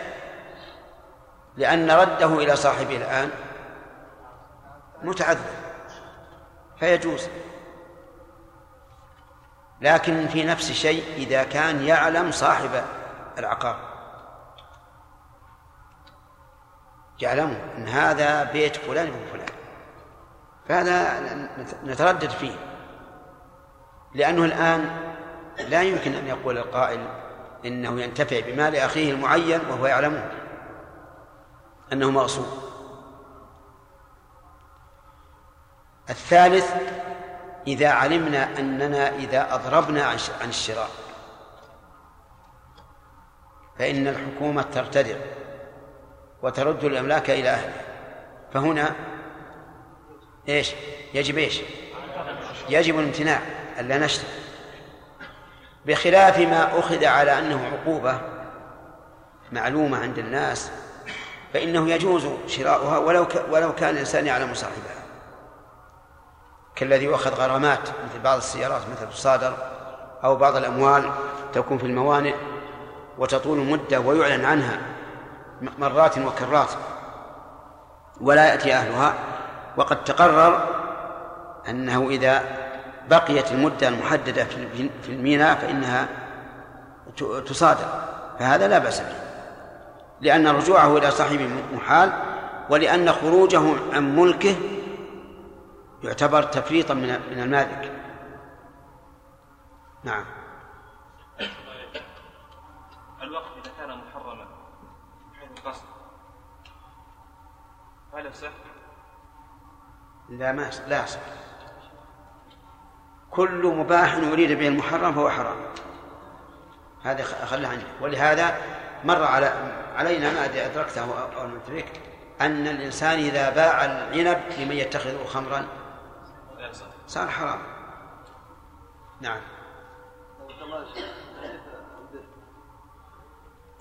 لأن رده إلى صاحبه الآن متعذر. فيجوز. لكن في نفس الشيء إذا كان يعلم صاحب العقار. يعلم أن هذا بيت فلان ابن فلان فهذا نتردد فيه. لأنه الآن لا يمكن أن يقول القائل إنه ينتفع بمال أخيه المعين وهو يعلمه أنه مغصوب. الثالث إذا علمنا أننا إذا أضربنا عن الشراء فإن الحكومة ترتدع وترد الأملاك إلى أهلها. فهنا إيش؟ يجب إيش؟ يجب الامتناع ألا نشتري بخلاف ما أخذ على أنه عقوبة معلومة عند الناس فإنه يجوز شراؤها ولو ولو كان الإنسان يعلم صاحبها. كالذي يؤخذ غرامات مثل بعض السيارات مثل تصادر أو بعض الأموال تكون في الموانئ وتطول مدة ويعلن عنها مرات وكرات ولا يأتي أهلها. وقد تقرر أنه إذا بقيت المدة المحددة في الميناء فإنها تصادر فهذا لا بأس به لأن رجوعه إلى صاحبه محال ولأن خروجه عن ملكه يعتبر تفريطا من من المالك نعم الوقت إذا كان محرما حيث القصد هل يصح؟ لا ما لا يصح كل مباح يريد به المحرم فهو حرام. هذا خلى عنك ولهذا مر على علينا ما أدري أدركته أو لم أن الإنسان إذا باع العنب لمن يتخذه خمرا صار حرام. نعم.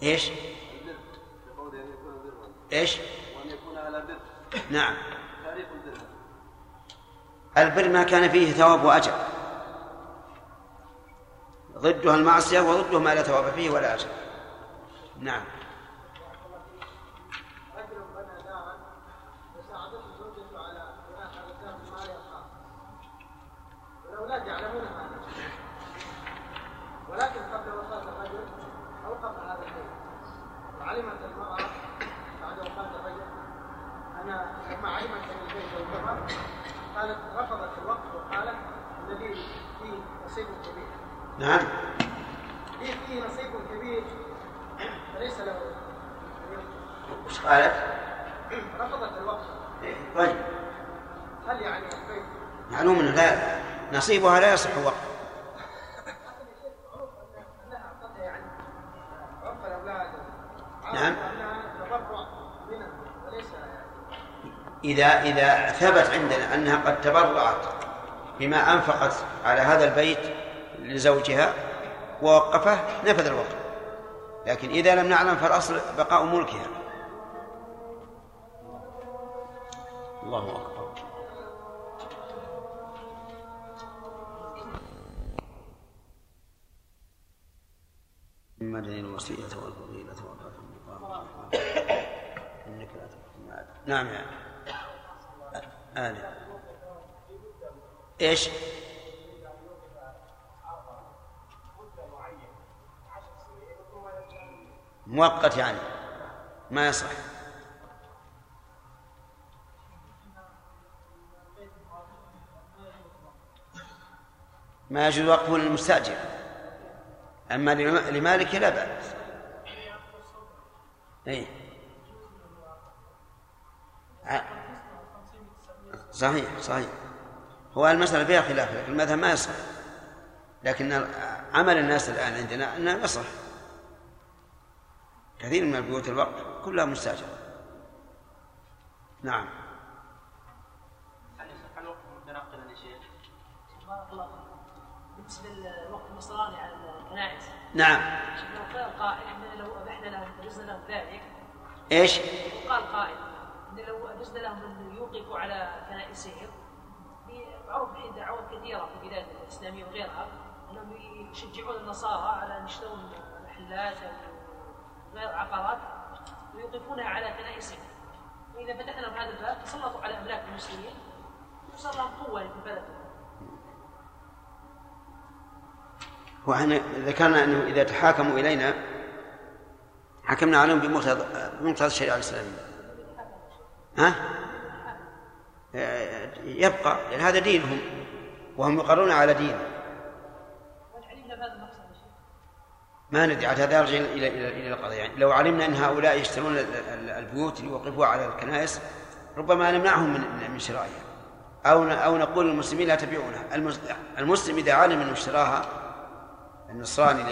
إيش؟ إيش؟ وأن يكون على بر. نعم. البر ما كان فيه ثواب وأجر. ضدها المعصية وضده ما لا ثواب فيه ولا أجر. نعم. ولكن قبل وفاة الرجل أوقف هذا البيت وعلمت تحصيبها لا يصح وقت. نعم. إذا إذا ثبت عندنا أنها قد تبرعت بما أنفقت على هذا البيت لزوجها ووقفه نفذ الوقف لكن إذا لم نعلم فالأصل بقاء ملكها. الله أكبر. نعم يا آل. إيش؟ مؤقت يعني ما يصح. ما يجوز وقفه للمستأجر. أما لمالك لا بأس. أي صحيح صحيح. هو المسألة فيها خلاف لكن المذهب ما يصح. لكن عمل الناس الآن عندنا أنه يصح كثير من البيوت الوقف كلها مستأجرة. نعم. هل يصح الوقف متنقلا يا شيخ؟ بارك الله بالنسبة للوقف النصراني على الكنائس. نعم. لو قال قائل؟ اننا لو أبحنا لهم وجزنا لهم ذلك. إيش؟ وقال قائل ان لو اجزنا لهم أن يوقفوا على كنائسهم معروف الحين دعوات كثيرة في البلاد الإسلامية وغيرها أنهم يشجعون النصارى على أن يشترون محلات أو غير عقارات ويوقفونها على كنائسهم وإذا فتحنا هذا الباب تسلطوا على أملاك المسلمين وصار لهم قوة في البلد وأنا ذكرنا أنه إذا تحاكموا إلينا حكمنا عليهم بمقتضى الشريعة الإسلامية. ها؟ يبقى لأن هذا دينهم وهم يقرون على دين ما ندري عاد هذا يرجع إلى إلى إلى القضية. يعني لو علمنا أن هؤلاء يشترون البيوت ليوقفوها على الكنائس ربما نمنعهم من من شرائها. أو أو نقول للمسلمين لا تبيعونها. المسلم إذا علم أنه اشتراها النصراني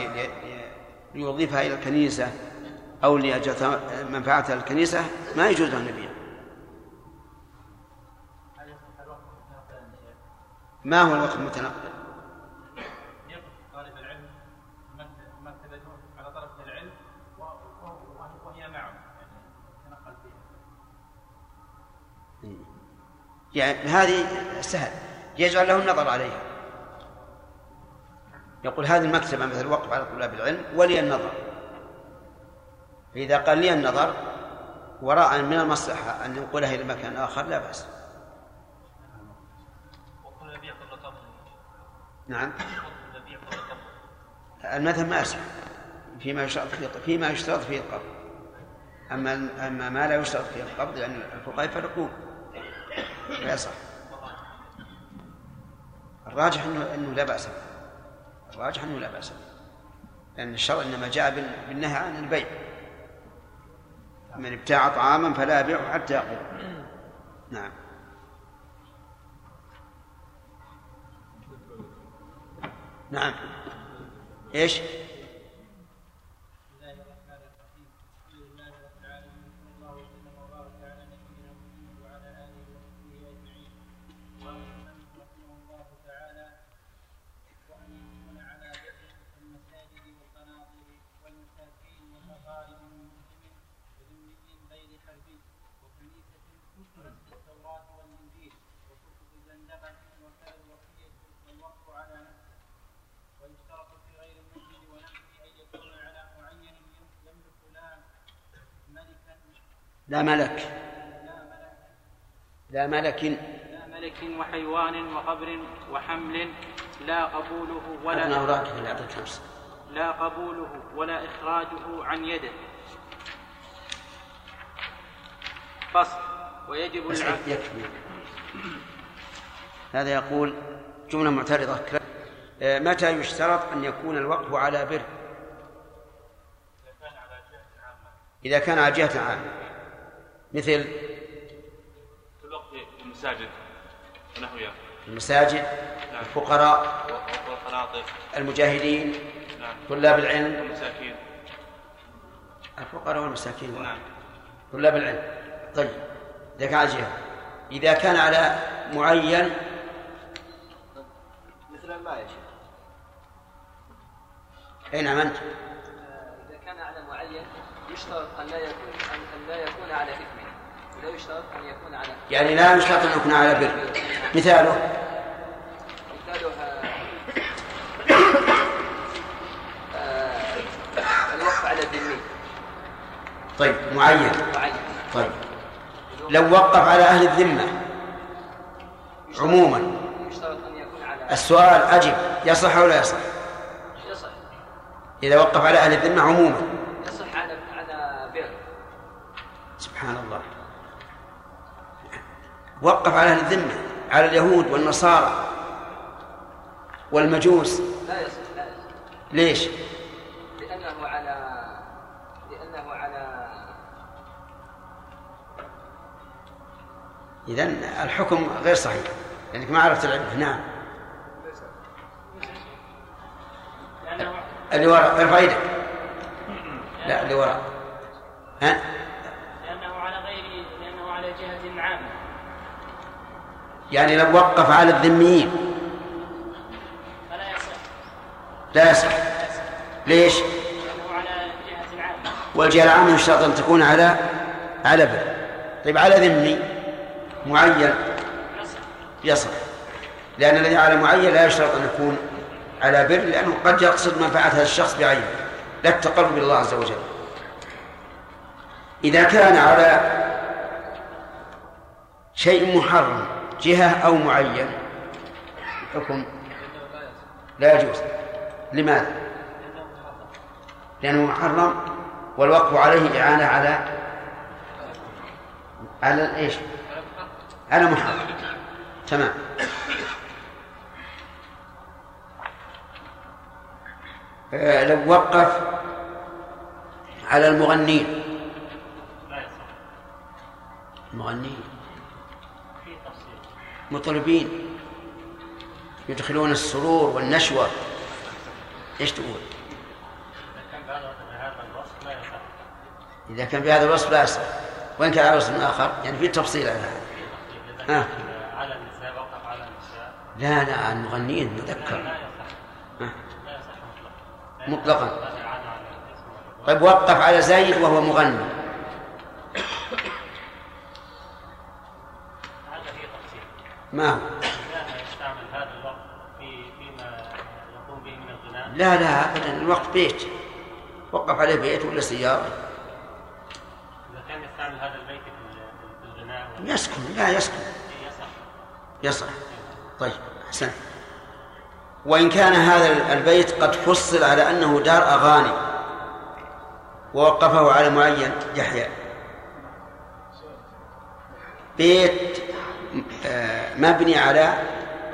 ليوظفها إلى الكنيسة أو لأجل منفعتها للكنيسة ما يجوز له أن يبيع. ما هو الوقت المتنقل؟ طالب العلم مرتبته على طرف العلم وهي معه يعني يتنقل فيها. يعني هذه سهل يجعل له النظر عليها يقول هذه المكتبة مثل الوقف على طلاب العلم ولي النظر فإذا قال لي النظر وراء من المصلحة أن ننقلها إلى مكان آخر لا بأس نعم. المذهب ما يصح فيما يشترط فيه فيما يشترط فيه القبض. أما أما ما لا يشترط فيه القبض لأن الفقهاء يفرقون. لا يصح. الراجح انه إنه لا بأس به. الراجح إنه لا بأس به. لأن الشرع إنما جاء بالنهي عن البيع. من ابتاع طعاما فلا يبيعه حتى يقبض. نعم. نعم إيش؟ لا ملك. لا ملك. لا ملك وحيوان وقبر وحمل لا قبوله ولا اللي خمسة لا قبوله ولا إخراجه عن يده. فصل. ويجب العقد. يكفي. هذا يقول جملة معترضة. متى يشترط أن يكون الوقف على بر؟ إذا كان على جهة عامة. مثل في الوقت المساجد ونحوها. المساجد نعم. الفقراء والقناطر المجاهدين نعم. طلاب العلم. والمساكين. الفقراء والمساكين نعم. طلاب العلم. طيب إذا كان على جهة. إذا كان على معين. مثل الماء يا شيخ أي نعم أنت. إذا كان على معين يشترط أن لا يكون أن أن لا يكون على إثمه. يشترط أن يكون على يعني لا يشترط أن يكون على بر. مثاله. مثالها آه، الوقف على الذمي طيب معين. معين. طيب. لو وقف على أهل الذمة عموما. السؤال أجب يصح أو لا يصح؟ يصح. إذا وقف على أهل الذمة عموما يصح على على بر سبحان الله وقف على أهل الذمة على اليهود والنصارى والمجوس. لا يصح ليش؟ لأنه على لأنه على إذا الحكم غير صحيح لأنك ما عرفت العلة نعم. اللي وراء ارفع يدك لا اللي وراء. ها لأنه على غير لأنه على جهة عامة يعني لو وقف على الذميين. فلا يصح لا يصح. ليش؟ والجهة العامة يشترط أن تكون على على بر طيب على ذمي معين يصح. لأن الذي على معين لا يشترط أن يكون على بر لأنه قد يقصد منفعة هذا الشخص بعينه لا التقرب إلى الله عز وجل. إذا كان على شيء محرم جهة أو معين. حكم لا يجوز. لماذا؟ لأنه محرم والوقف عليه إعانة على على إيش؟ على محرم. تمام. آه، لو وقف على المغنين المغنين مطربين يدخلون السرور والنشوة إيش تقول؟ إذا كان بهذا الوصف لا يصح وإن كان على وصف آخر يعني في تفصيل على هذا على النساء وقف على النساء لا لا. لا يصح مطلقا. طيب وقف على زيد وهو مغني من الغناء؟ لا لا أبدا. الوقت بيت. وقف عليه بيت ولا سيارة. إذا كان يستعمل هذا البيت في ال- في الغناء يسكن. لا يسكن. يصح يصح طيب أحسن. وإن كان هذا البيت قد فصل على أنه دار أغاني ووقفه على معين يحيى. بيت مبني على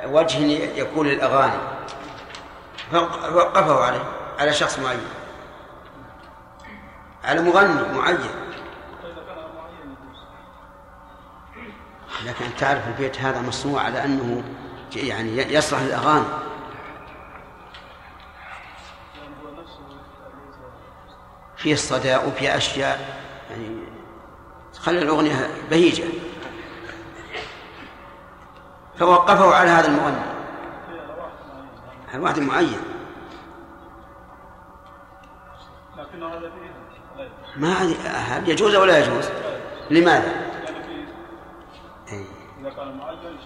وجه يكون للأغاني. فوقفه عليه على شخص معين. على مغني معين. لكن تعرف البيت هذا مصنوع على أنه يعني يصلح للأغاني. فيه الصداء وفيه أشياء يعني خلي الأغنية بهيجة. فوقفه على هذا المغني. على واحد معين ما هل يجوز أو لا يجوز؟ لماذا؟ كان معين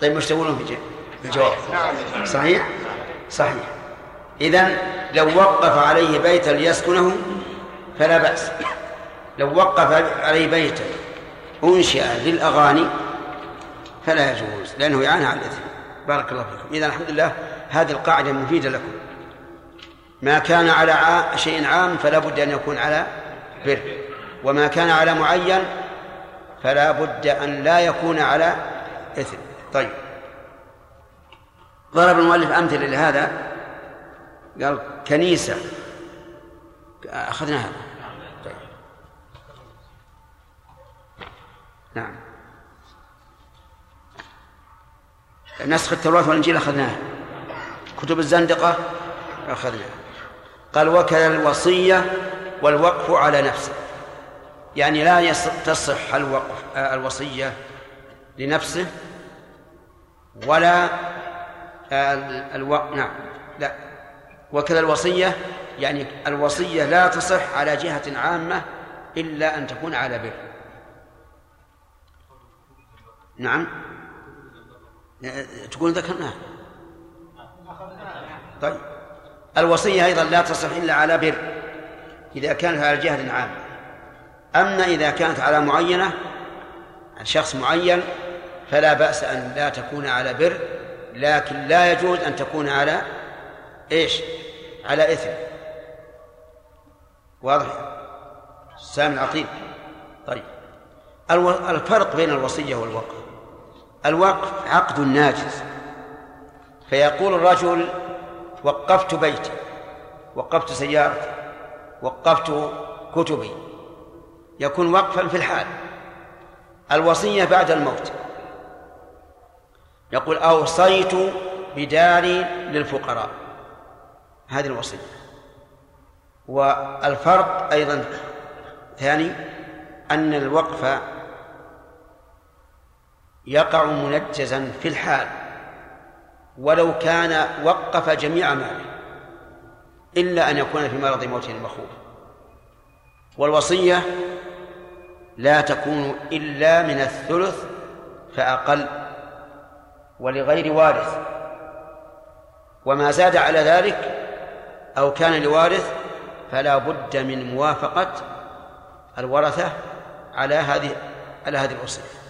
طيب وش تقولون في الجواب؟ صحيح؟ صحيح. إذا لو وقف عليه بيتا ليسكنه فلا بأس. لو وقف عليه بيتا أنشئ للأغاني فلا يجوز لأنه يعانى على الإثم. بارك الله فيكم. إذا الحمد لله هذه القاعدة مفيدة لكم. ما كان على. شيء عام فلا بد أن يكون على بر. وما كان على معين فلا بد أن لا يكون على إثم. طيب. ضرب المؤلف أمثلة لهذا. قال كنيسة. أخذنا هذا طيب. نعم. نسخ التوراة والإنجيل أخذناها كتب الزندقة أخذناها قال وكل الوصية والوقف على نفسه يعني لا تصح الوقف آه، الوصية لنفسه ولا آه، ال- ألو... نعم لا. وكذا الوصية يعني الوصية لا تصح على جهة عامة إلا أن تكون على بر. نعم. تقول ذكرناها طيب. الوصية أيضا لا تصح إلا على بر إذا كانت على جهة عامة أما إذا كانت على معينة شخص معين فلا بأس أن لا تكون على بر لكن لا يجوز أن تكون على إيش؟ على إثم. واضح؟ سامي العقيل طيب. الفرق بين الوصية والوقف. الوقف عقد ناجز. فيقول الرجل وقفت بيتي وقفت سيارتي وقفت كتبي. يكون وقفا في الحال. الوصية بعد الموت. يقول أوصيت بداري للفقراء. هذه الوصية. والفرق أيضا ثاني أن الوقف يقع منجزا في الحال ولو كان وقف جميع ماله إلا أن يكون في مرض موته المخوف. والوصية لا تكون إلا من الثلث فأقل ولغير وارث. وما زاد على ذلك أو كان لوارث فلا بد من موافقة الورثة على هذه على هذه الوصية.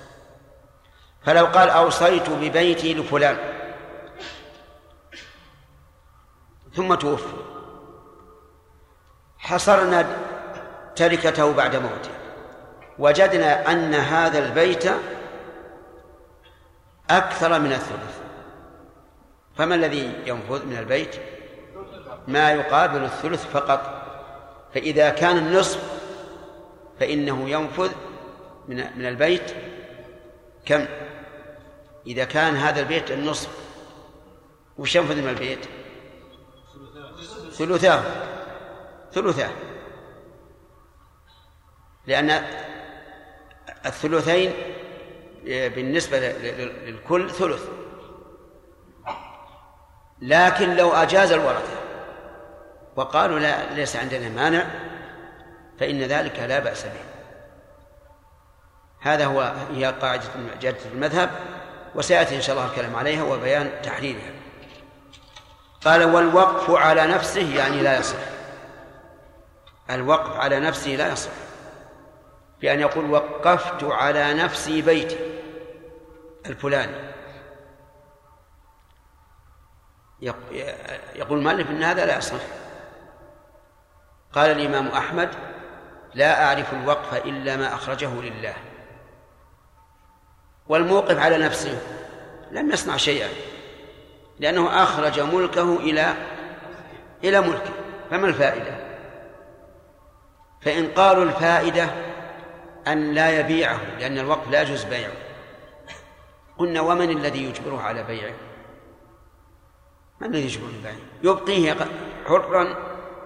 فلو قال أوصيت ببيتي لفلان. ثم توفي. حصرنا تركته بعد موته. وجدنا أن هذا البيت أكثر من الثلث. فما الذي ينفذ من البيت؟ ما يقابل الثلث فقط. فإذا كان النصف فإنه ينفذ من البيت. كم؟ إذا كان هذا البيت النصف وش ينفذ من البيت؟ ثلثاه. ثلثاه. لأن الثلثين بالنسبة للكل ثلث. لكن لو أجاز الورثة وقالوا لا ليس عندنا مانع فإن ذلك لا بأس به. هذا هو هي قاعدة المذهب. وسيأتي إن شاء الله الكلام عليها وبيان تحريرها قال والوقف على نفسه يعني لا يصح. الوقف على نفسه لا يصح. بأن يقول وقفت على نفسي بيتي الفلاني. يقول المؤلف إن هذا لا يصح. قال الإمام أحمد لا أعرف الوقف إلا ما أخرجه لله. والموقف على نفسه. لم يصنع شيئا. لأنه أخرج ملكه إلى إلى ملكه. فما الفائدة؟ فإن قالوا الفائدة أن لا يبيعه لأن الوقف لا يجوز بيعه. قلنا ومن الذي يجبره على بيعه؟ من الذي يجبر البيع يبقيه حرا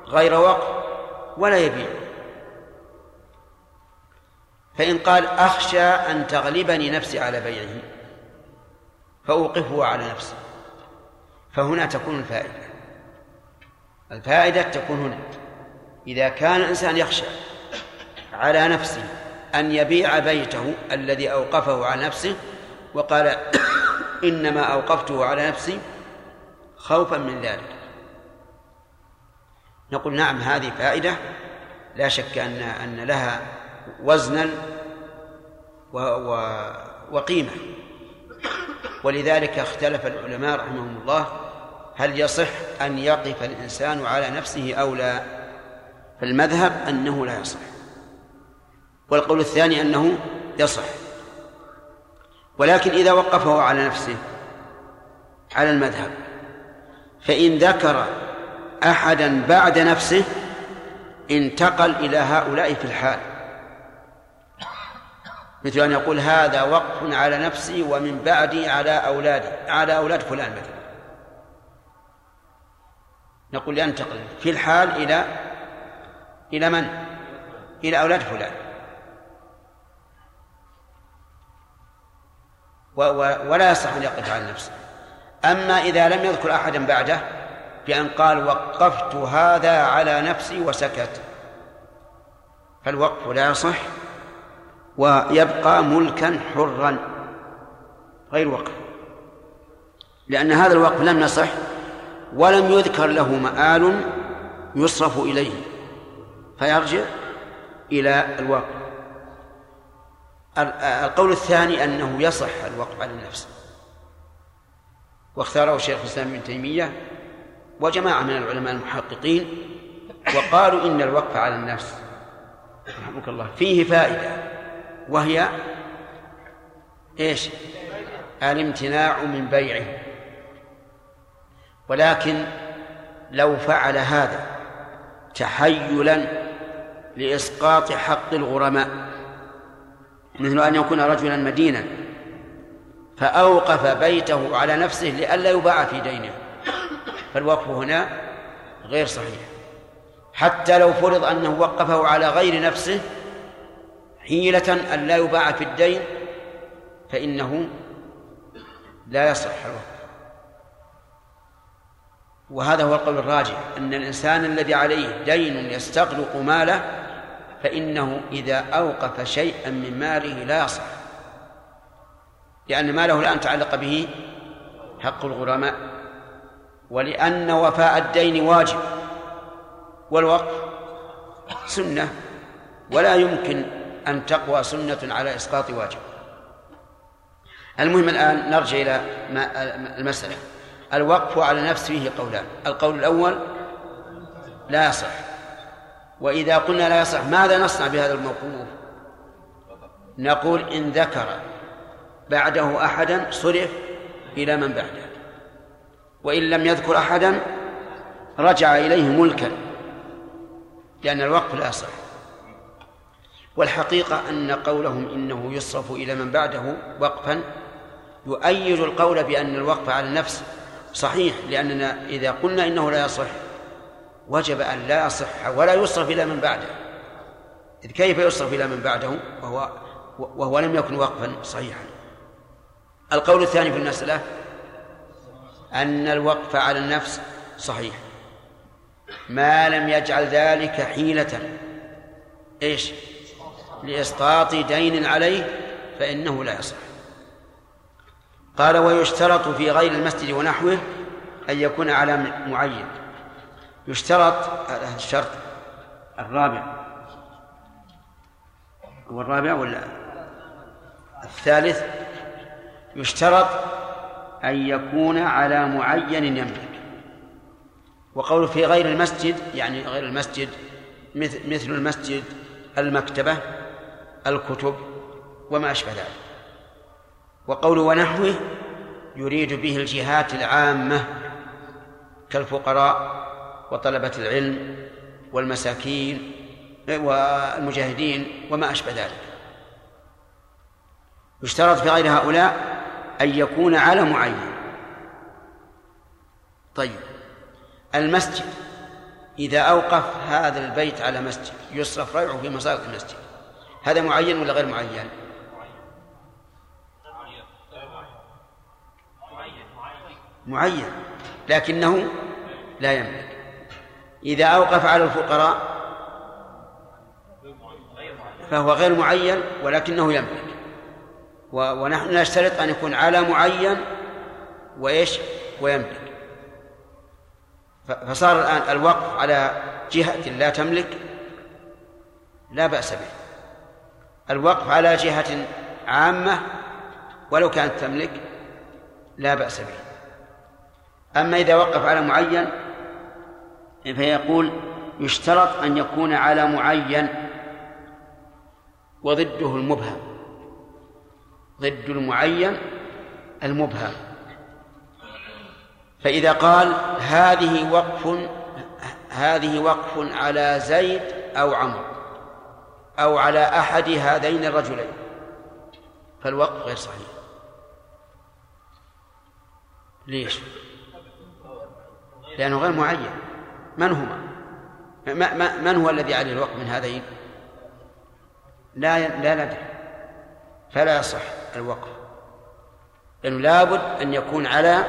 غير وقف ولا يبيع فإن قال أخشى أن تغلبني نفسي على بيعه فأوقفه على نفسي فهنا تكون الفائدة. الفائدة تكون هنا. إذا كان الإنسان يخشى على نفسه أن يبيع بيته الذي أوقفه على نفسه وقال إنما أوقفته على نفسي خوفا من ذلك. نقول نعم هذه فائدة. لا شك أن أن لها وزنا و و وقيمة. ولذلك اختلف العلماء رحمهم الله هل يصح أن يقف الإنسان على نفسه أو لا؟ فالمذهب أنه لا يصح. والقول الثاني أنه يصح. ولكن إذا وقفه على نفسه على المذهب فإن ذكر أحدا بعد نفسه انتقل إلى هؤلاء في الحال. مثل أن يقول هذا وقف على نفسي ومن بعدي على أولادي على أولاد فلان مثلا. نقول ينتقل في الحال إلى إلى من؟ إلى أولاد فلان. ولا يصح أن يقف على نفسه. أما إذا لم يذكر أحدا بعده بأن قال وقفت هذا على نفسي وسكت. فالوقف لا يصح ويبقى ملكا حرا. غير وقف لأن هذا الوقف لم يصح ولم يذكر له مآل يصرف إليه. فيرجع إلى الوقف القول الثاني أنه يصح الوقف على النفس. واختاره شيخ الإسلام ابن تيمية وجماعة من العلماء المحققين وقالوا إن الوقف على النفس رحمك الله فيه فائدة. وهي إيش؟ الامتناع من بيعه. ولكن لو فعل هذا تحيلا لإسقاط حق الغرماء مثل أن يكون رجلا مدينا فأوقف بيته على نفسه لئلا يباع في دينه. فالوقف هنا غير صحيح. حتى لو فرض أنه وقفه على غير نفسه حيلة أن لا يباع في الدين فإنه لا يصح. الوقف وهذا هو القول الراجح أن الإنسان الذي عليه دين يستغرق ماله فإنه إذا أوقف شيئا من ماله لا يصح. لأن ماله الآن تعلق به حق الغرماء ولأن وفاء الدين واجب والوقف سنة ولا يمكن أن تقوى سنة على إسقاط واجب. المهم الآن نرجع إلى المسألة. الوقف على نفس فيه قولان. القول الأول لا يصح. وإذا قلنا لا يصح ماذا نصنع بهذا الموقوف؟ نقول إن ذكر بعده أحدا صرف إلى من بعده. وإن لم يذكر أحدا رجع إليه ملكا. لأن الوقف لا يصح. والحقيقة أن قولهم إنه يصرف إلى من بعده وقفا يؤيد القول بأن الوقف على النفس صحيح لأننا إذا قلنا إنه لا يصح وجب أن لا يصح ولا يصرف إلى من بعده. إذ كيف يصرف إلى من بعده؟ وهو وهو لم يكن وقفا صحيحا. القول الثاني في المسألة أن الوقف على النفس صحيح. ما لم يجعل ذلك حيلة. إيش؟ لإسقاط دين عليه فإنه لا يصح. قال ويشترط في غير المسجد ونحوه أن يكون على معين. يشترط الشرط الرابع. هو الرابع ولا الثالث؟ يشترط أن يكون على معين يملك. وقول في غير المسجد يعني غير المسجد مثل المسجد المكتبة الكتب وما أشبه ذلك. وقول ونحوه يريد به الجهات العامة كالفقراء وطلبة العلم والمساكين والمجاهدين وما أشبه ذلك. يشترط في غير هؤلاء أن يكون على معين. طيب المسجد إذا أوقف هذا البيت على مسجد يصرف ريعه في مصارف المسجد. هذا معين ولا غير معين؟ معين لكنه لا يملك. إذا أوقف على الفقراء فهو غير معين ولكنه يملك. ونحن نشترط أن يكون على معين وإيش؟ ويملك. فصار الآن الوقف على جهة لا تملك لا بأس به. الوقف على جهة عامة ولو كانت تملك لا بأس به. أما إذا وقف على معين فيقول يشترط أن يكون على معين وضده المبهم. ضد المعين المبهم. فإذا قال هذه وقف هذه وقف على زيد أو عمرو. أو على أحد هذين الرجلين. فالوقف غير صحيح. ليش؟ لأنه غير معين. من هما؟ من هو الذي عليه الوقف من هذين؟ لا لا ندري. فلا يصح الوقف. لأنه لابد أن يكون على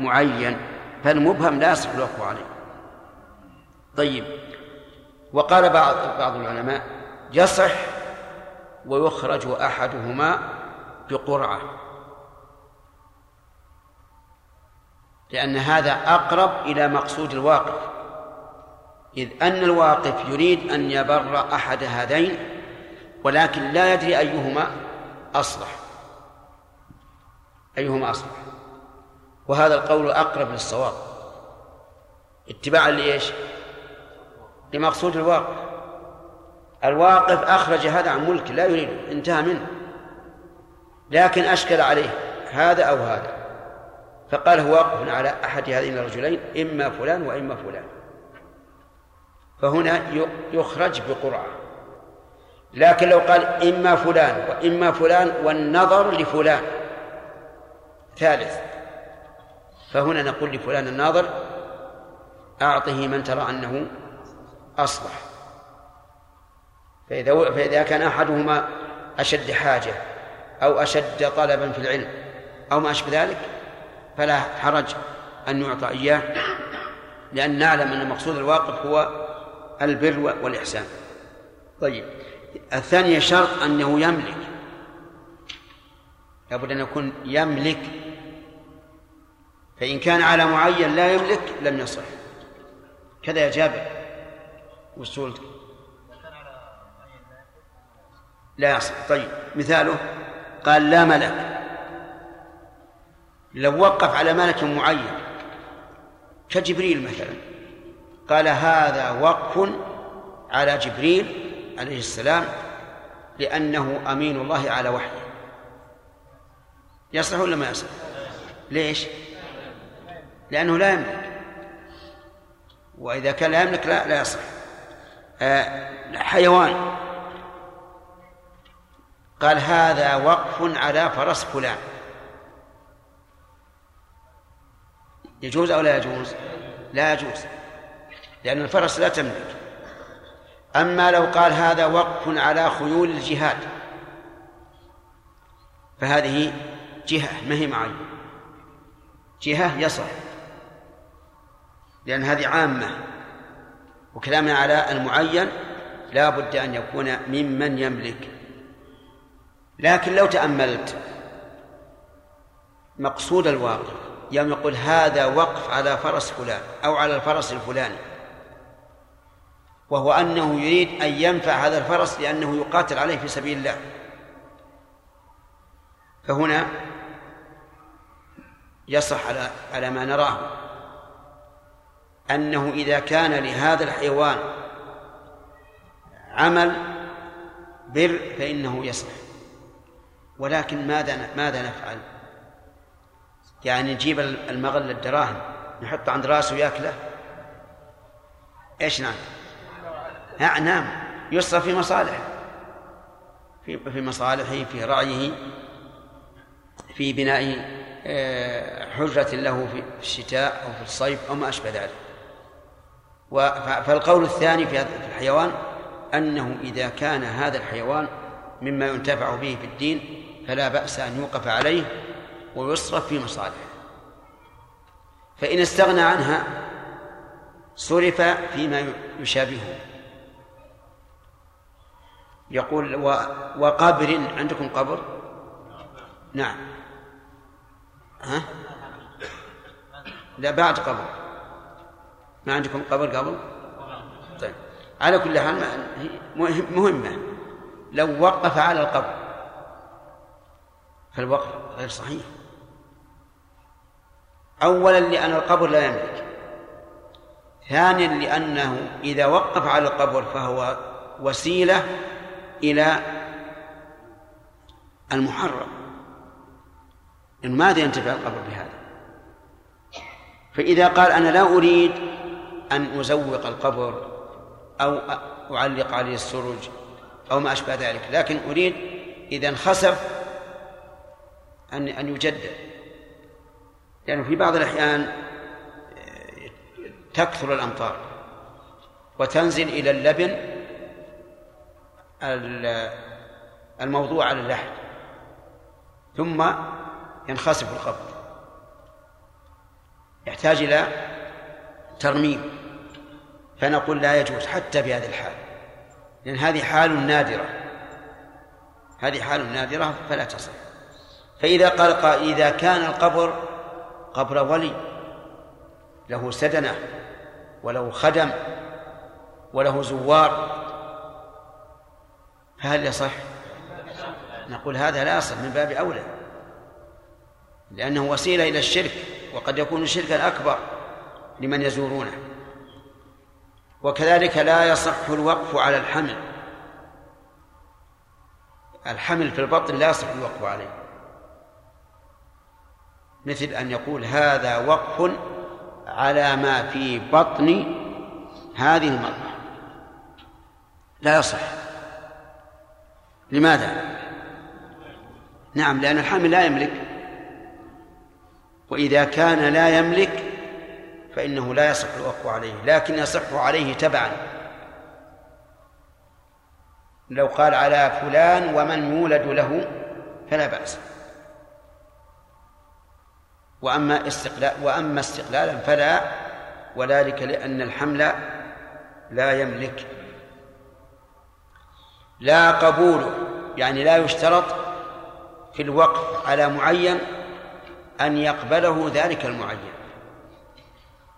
معين. فالمبهم لا يصح الوقف عليه. طيب. وقال بعض بعض العلماء يصح ويخرج أحدهما بقرعة. لأن هذا أقرب إلى مقصود الواقف. إذ أن الواقف يريد أن يبر أحد هذين ولكن لا يدري أيهما أصلح. أيهما أصلح؟ وهذا القول أقرب للصواب. اتباعا لإيش؟ لمقصود الواقف. الواقف أخرج هذا عن ملك لا يريد انتهى منه. لكن أشكل عليه هذا أو هذا. فقال هو واقف على أحد هذين الرجلين إما فلان وإما فلان. فهنا يخرج بقرعة. لكن لو قال إما فلان وإما فلان والنظر لفلان. ثالث. فهنا نقول لفلان الناظر أعطه من ترى أنه أصلح. فإذا فإذا كان أحدهما أشد حاجة أو أشد طلبا في العلم أو ما أشبه ذلك فلا حرج أن يعطى إياه لأن نعلم أن مقصود الواقف هو البر والإحسان. طيب الثانية شرط أنه يملك. لابد أن يكون يملك. فإن كان على معين لا يملك لم يصح. كذا يا جابر وصولك لا يصح. طيب مثاله قال لا ملك. لو وقف على ملك معين كجبريل مثلا قال هذا وقف على جبريل عليه السلام لأنه أمين الله على وحيه. يصلح ولا ما يصلح؟ ليش؟ لأنه لا يملك. وإذا كان لا يملك لا لا يصح. آه حيوان. قال هذا وقف على فرس فلان. يجوز أو لا يجوز؟ لا يجوز لأن الفرس لا تملك. أما لو قال هذا وقف على خيول الجهاد فهذه جهة ما هي معينة جهة يصح لأن هذه عامة وكلامنا على المعين لا بد أن يكون ممن يملك. لكن لو تأملت مقصود الواقف يوم يقول هذا وقف على فرس فلان أو على الفرس الفلاني وهو أنه يريد أن ينفع هذا الفرس لأنه يقاتل عليه في سبيل الله. فهنا يصح على على ما نراه أنه إذا كان لهذا الحيوان عمل بر فإنه يصح ولكن ماذا ماذا نفعل؟ يعني نجيب المغل الدراهم نحطه عند راسه وياكله إيش نعم؟ نعم يصرف في مصالح في في مصالحه في رعيه في بناء آه، حجرة له في الشتاء أو في الصيف أو ما أشبه ذلك فالقول الثاني في الحيوان أنه إذا كان هذا الحيوان مما ينتفع به في الدين فلا بأس أن يوقف عليه ويصرف في مصالحه. فإن استغنى عنها صرف فيما يشابهه. يقول وقبر عندكم قبر؟ نعم. ها؟ لا بعد قبر. ما عندكم قبر قبل؟ طيب. على كل حال مهمة. لو وقف على القبر. فالوقف غير صحيح. أولا لأن القبر لا يملك. ثانيا لأنه إذا وقف على القبر فهو وسيلة إلى المحرم. إن ماذا ينتفع القبر بهذا؟ فإذا قال أنا لا أريد أن أزوق القبر أو أعلق عليه السرج أو ما أشبه ذلك لكن أريد إذا انخسف أن أن يجدد. لأنه في بعض الأحيان تكثر الأمطار وتنزل إلى اللبن الموضوع على اللحد ثم ينخسف القبر يحتاج إلى ترميم. فنقول لا يجوز حتى في هذه الحال لأن هذه حال نادرة. هذه حال نادرة فلا تصح. فإذا قال قائل إذا كان القبر قبر ولي له سدنة وله خدم وله زوار فهل يصح؟ نقول هذا لا يصح من باب أولى. لأنه وسيلة إلى الشرك وقد يكون شركا أكبر لمن يزورونه. وكذلك لا يصح الوقف على الحمل. الحمل في البطن لا يصح الوقف عليه. مثل أن يقول هذا وقف على ما في بطن هذه المرأة. لا يصح. لماذا؟ نعم لأن الحامل لا يملك. وإذا كان لا يملك فإنه لا يصح الوقف عليه لكن يصح عليه تبعا. لو قال على فلان ومن يولد له فلا بأس. وأما استقلال وأما استقلالا فلا وذلك لأن الحمل لا يملك لا قبوله يعني لا يشترط في الوقف على معين أن يقبله ذلك المعين.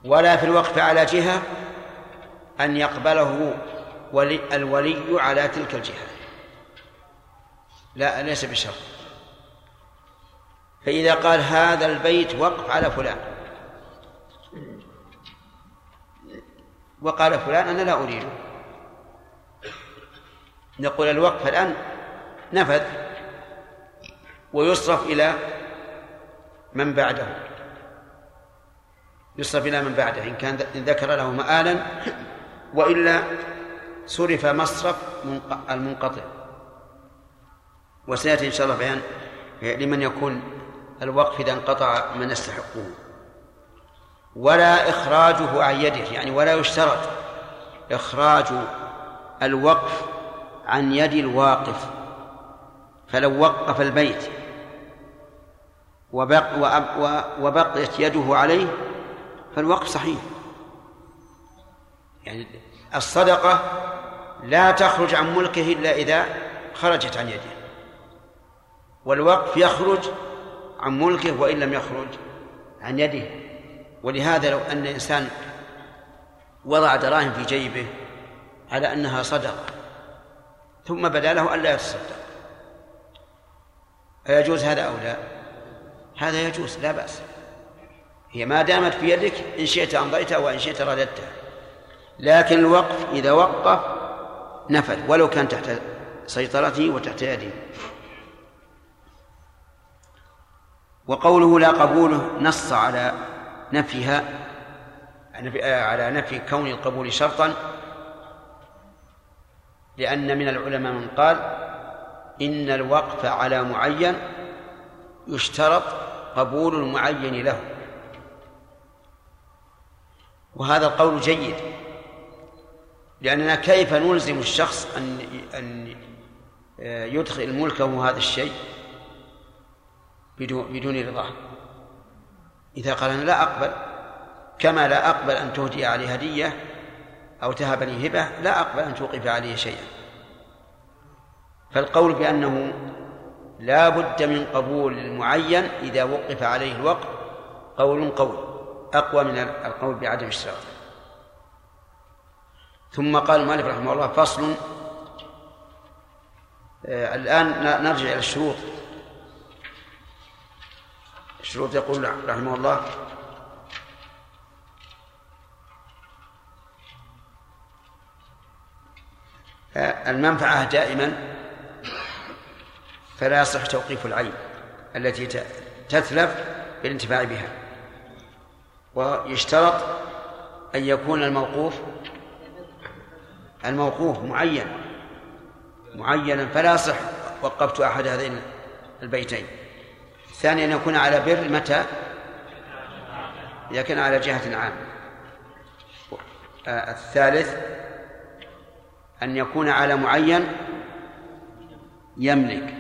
ولا في الوقف على جهة أن يقبله ولي الولي على تلك الجهة. لا ليس بشرط. فإذا قال هذا البيت وقف على فلان. وقال فلان أنا لا أريده. نقول الوقف الآن نفذ ويصرف إلى من بعده. يصرف إلى من بعده إن كان إن ذكر له مآلا وإلا صرف مصرف المنقطع. وسيأتي إن شاء الله بيان لمن يكون الوقف إذا انقطع من يستحقه. ولا إخراجه عن يده يعني ولا يشترط إخراج الوقف عن يد الواقف. فلو وقف البيت وبق وبقيت يده عليه فالوقف صحيح. يعني الصدقة لا تخرج عن ملكه إلا إذا خرجت عن يده. والوقف يخرج عن ملكه وإن لم يخرج عن يده. ولهذا لو أن إنسان وضع دراهم في جيبه على أنها صدقة ثم بدا له ألا يتصدق. أيجوز هذا أو لا؟ هذا يجوز لا بأس. هي ما دامت في يدك إن شئت أمضيتها وإن شئت رددتها لكن الوقف إذا وقف نفذ ولو كان تحت سيطرته وتحت يده. وقوله لا قبوله نص على نفيها على نفي كون القبول شرطا. لأن من العلماء من قال إن الوقف على معين يشترط قبول المعين له. وهذا القول جيد. لأننا كيف نلزم الشخص أن أن يدخل ملكه هذا الشيء بدون بدون رضاه إذا قال أنا لا أقبل كما لا أقبل أن تهدي علي هدية أو تهب لي هبة لا أقبل أن توقف علي شيئا. فالقول بأنه لا بد من قبول المعين إذا وقف عليه الوقف قول قول أقوى من القول بعدم اشتراط ثم قال المؤلف رحمه الله فصل آه الآن نرجع إلى الشروط. الشروط يقول رحمه الله المنفعة دائما فلا يصح توقيف العين التي تتلف بالانتفاع بها. ويشترط أن يكون الموقوف الموقوف معين معينا فلا يصح وقفت أحد هذين البيتين. الثاني أن يكون على بر متى؟ إذا كان على جهة عامة. الثالث أن يكون على معين يملك.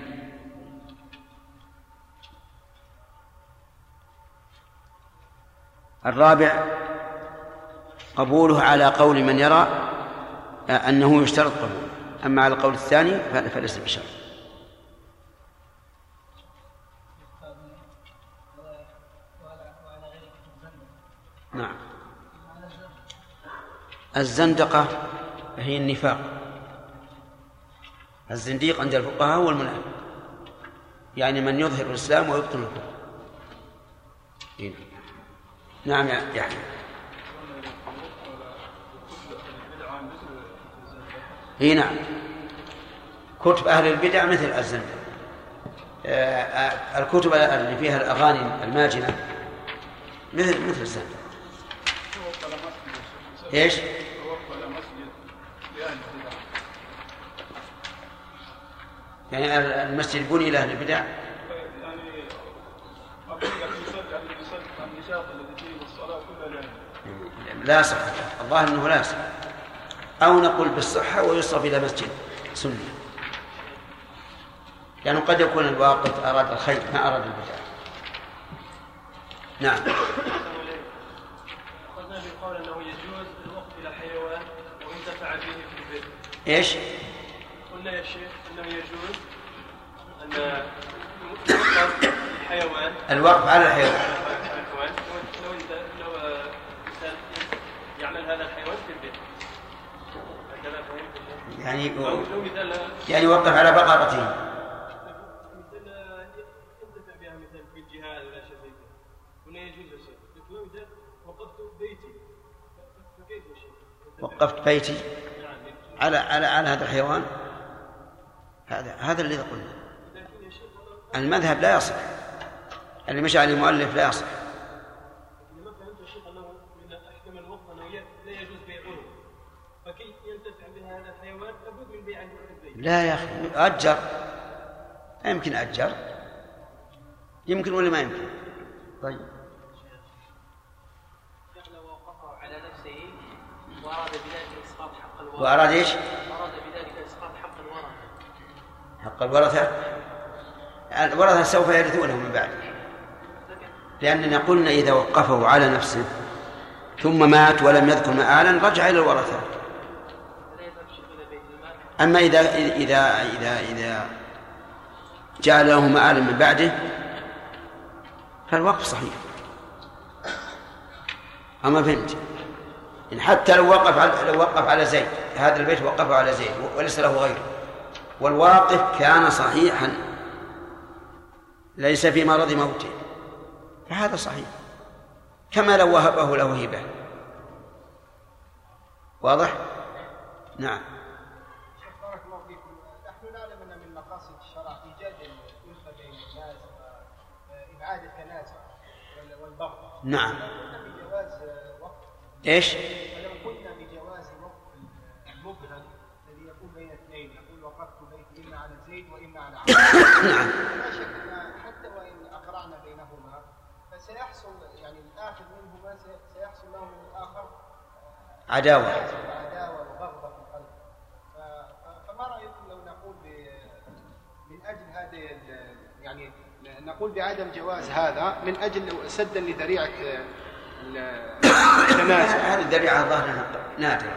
الرابع قبوله على قول من يرى أنه يشترط قبول. أما على القول الثاني فليس بشرط. نعم. الزندقة هي النفاق. الزنديق عند الفقهاء هو المنافق. يعني من يظهر الإسلام ويبطن الكفر. إيه. نعم يا يحيى إي نعم. كتب أهل البدع مثل الزندقة آه، آه، الكتب اللي فيها الأغاني الماجنة مثل مثل الزندقة إيش؟ يعني المسجد بني لأهل البدع؟ لا صحة. الظاهر إنه لا صحة. أو نقول بالصحة ويصرف إلى مسجد. سني لأنه قد يكون الواقف أراد الخير ما أراد البدع. نعم. أخذنا أنه يجوز الوقف إلى حيوان وينتفع به في البيت. إيش؟ قلنا يا شيخ أنه يجوز أن الحيوان الوقف على الحيوان الحيوان لو لو انت لو آه، انسان يعمل هذا الحيوان في البيت؟ يعني يعني يوقف على بقرته. وقفت بيتي. نعم على على على هذا الحيوان؟ هذا هذا الذي قلنا. المذهب لا يصح. اللي مشى عليه المؤلف لا يصح لما فهمت يا شيخ انه من احكم الوقت انه ي- لا يجوز بيعه فكي ينتفع بها هذا الحيوان لابد من بيعه في البيت لا يا أخي أجر. لا يمكن أجر. يمكن ولا ما يمكن؟ طيب. لو وقفه على نفسه وأراد بذلك إسقاط حق الورثة. وأراد إيش؟ أراد بذلك إسقاط حق الورثة. حق الورثة؟ الورثة سوف يرثونه من بعد. لاننا قلنا إذا وقفه على نفسه ثم مات ولم يذكر مآلا رجع إلى الورثة فلا يذهب الشيخ إلى بيت المال أما إذا إذا إذا إذا جعل له مآلا من بعده فالوقف صحيح. أما فهمت؟ إن حتى لو وقف على لو وقف على زيد هذا البيت وقفه على زيد وليس له غيره. والواقف كان صحيحا ليس في مرض موته. فهذا صحيح. كما لو وهبه له هبة. واضح؟ نعم. نعم. إيش؟ ولو قلنا بجواز وقف المبهم الذي يكون بين اثنين يقول وقفت بيتي اما على زيد واما على عمرو نعم. لا شك أن حتى وان اقرعنا بينهما فسيحصل يعني الآخر منهما سي- سيحصل له من الآخر عداوة وعداوه وبغضه في القلب ف- ف- فما رايكم لو نقول ب- من أجل هذه ال- يعني نقول بعدم جواز هذا من أجل سدا لذريعة ال- التنازع هذه الذريعة ظاهرها نادرة.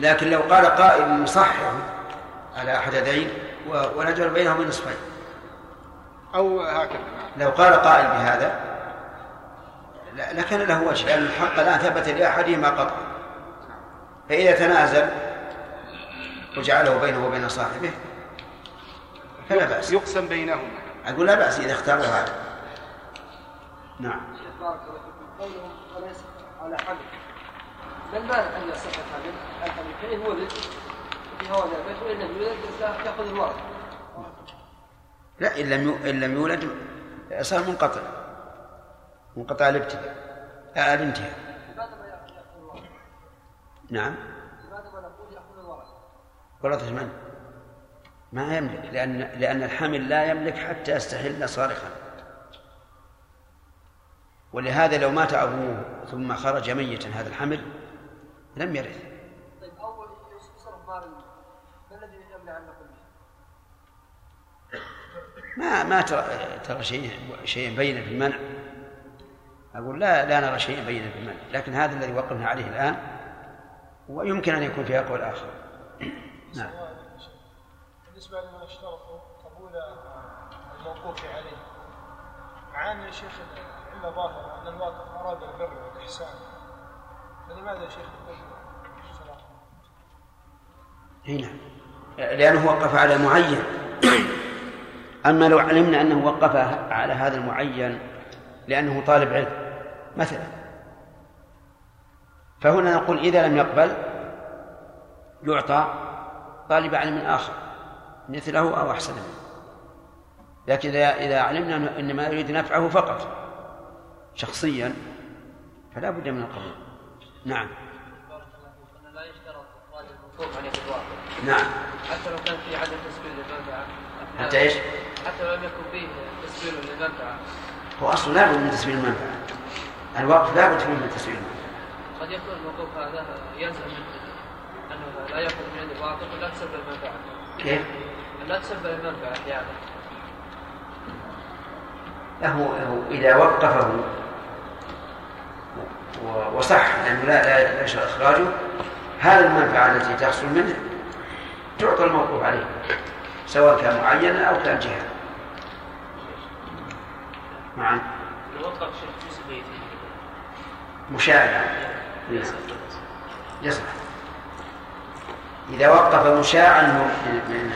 لكن لو قال قائل مصحح على هذين و- ونجعل بينهم نصفين. أو هكذا. لو قال قائل بهذا لكان له وجه. لأن الحق الآن ثبت لأحدهما قطعا فإذا تنازل وجعله بينه وبين صاحبه فلا بأس. يقسم بينهما. أقول لا بأس إذا اختاروا هذا. نعم. بارك الله فيكم. قولهم وليس على حمل ما المانع أن يصح الحمل؟ الحمل فان ولد في هذا البيت وإن لم يولد يأخذ الورث لا إن لم إن لم يولد صار منقطع. منقطع الابتداء. آه، الانتهاء؟ نعم. لماذا ما نقول يأخذ الورث؟ ورثة من؟ ما يملك لأن لأن الحمل لا يملك حتى يستحل صارخا. ولهذا لو مات أبوه ثم خرج ميتا هذا الحمل لم يرث. طيب أول يصرف مال المال. ما الذي يمنع نقول؟ ما ما ترى ترى شيء شيء بين في المنع. أقول لا لا نرى شيء بين في المنع لكن هذا الذي وقفنا عليه الآن ويمكن أن يكون في أقوال آخر نعم. بالنسبة لمن اشترطوا قبول الموقوف عليه. مع أن يا شيخ إلا ظاهر أن الواقف أراد البر والإحسان. فلماذا يا شيخ؟ هنا. لأنه وقف على معين. أما لو علمنا أنه وقف على هذا المعين لأنه طالب علم مثلا. فهنا نقول إذا لم يقبل يعطى طالب علم آخر. مثله أو أحسن منه لكن إذا إذا علمنا أن ما يريد نفعه فقط شخصيا فلا بد من القبول. نعم. لا يشترط بالواقع نعم. حتى لو كان في عدم تسبيل للمنفعة. حتى إيش؟ حتى لو لم يكن فيه تسبيل للمنفعة. هو أصلا لا بد من تسبيل المنفعة. الوقف لا بد فيه من تسبيل المنفعة. قد يكون الموقوف هذا يلزم منه أنه لا يأخذ من يد الواقف ولا تسبب المنفعه كيف؟ لا تسبب المنفعه أحيانا له له إذا وقفه وصح لأنه لا لا يشرع إخراجه هذه المنفعة التي تحصل منه تعطى الموقوف عليه سواء كان معينا أو كان جهة. نعم. مشاعرا يصح. إذا وقف مشاعا من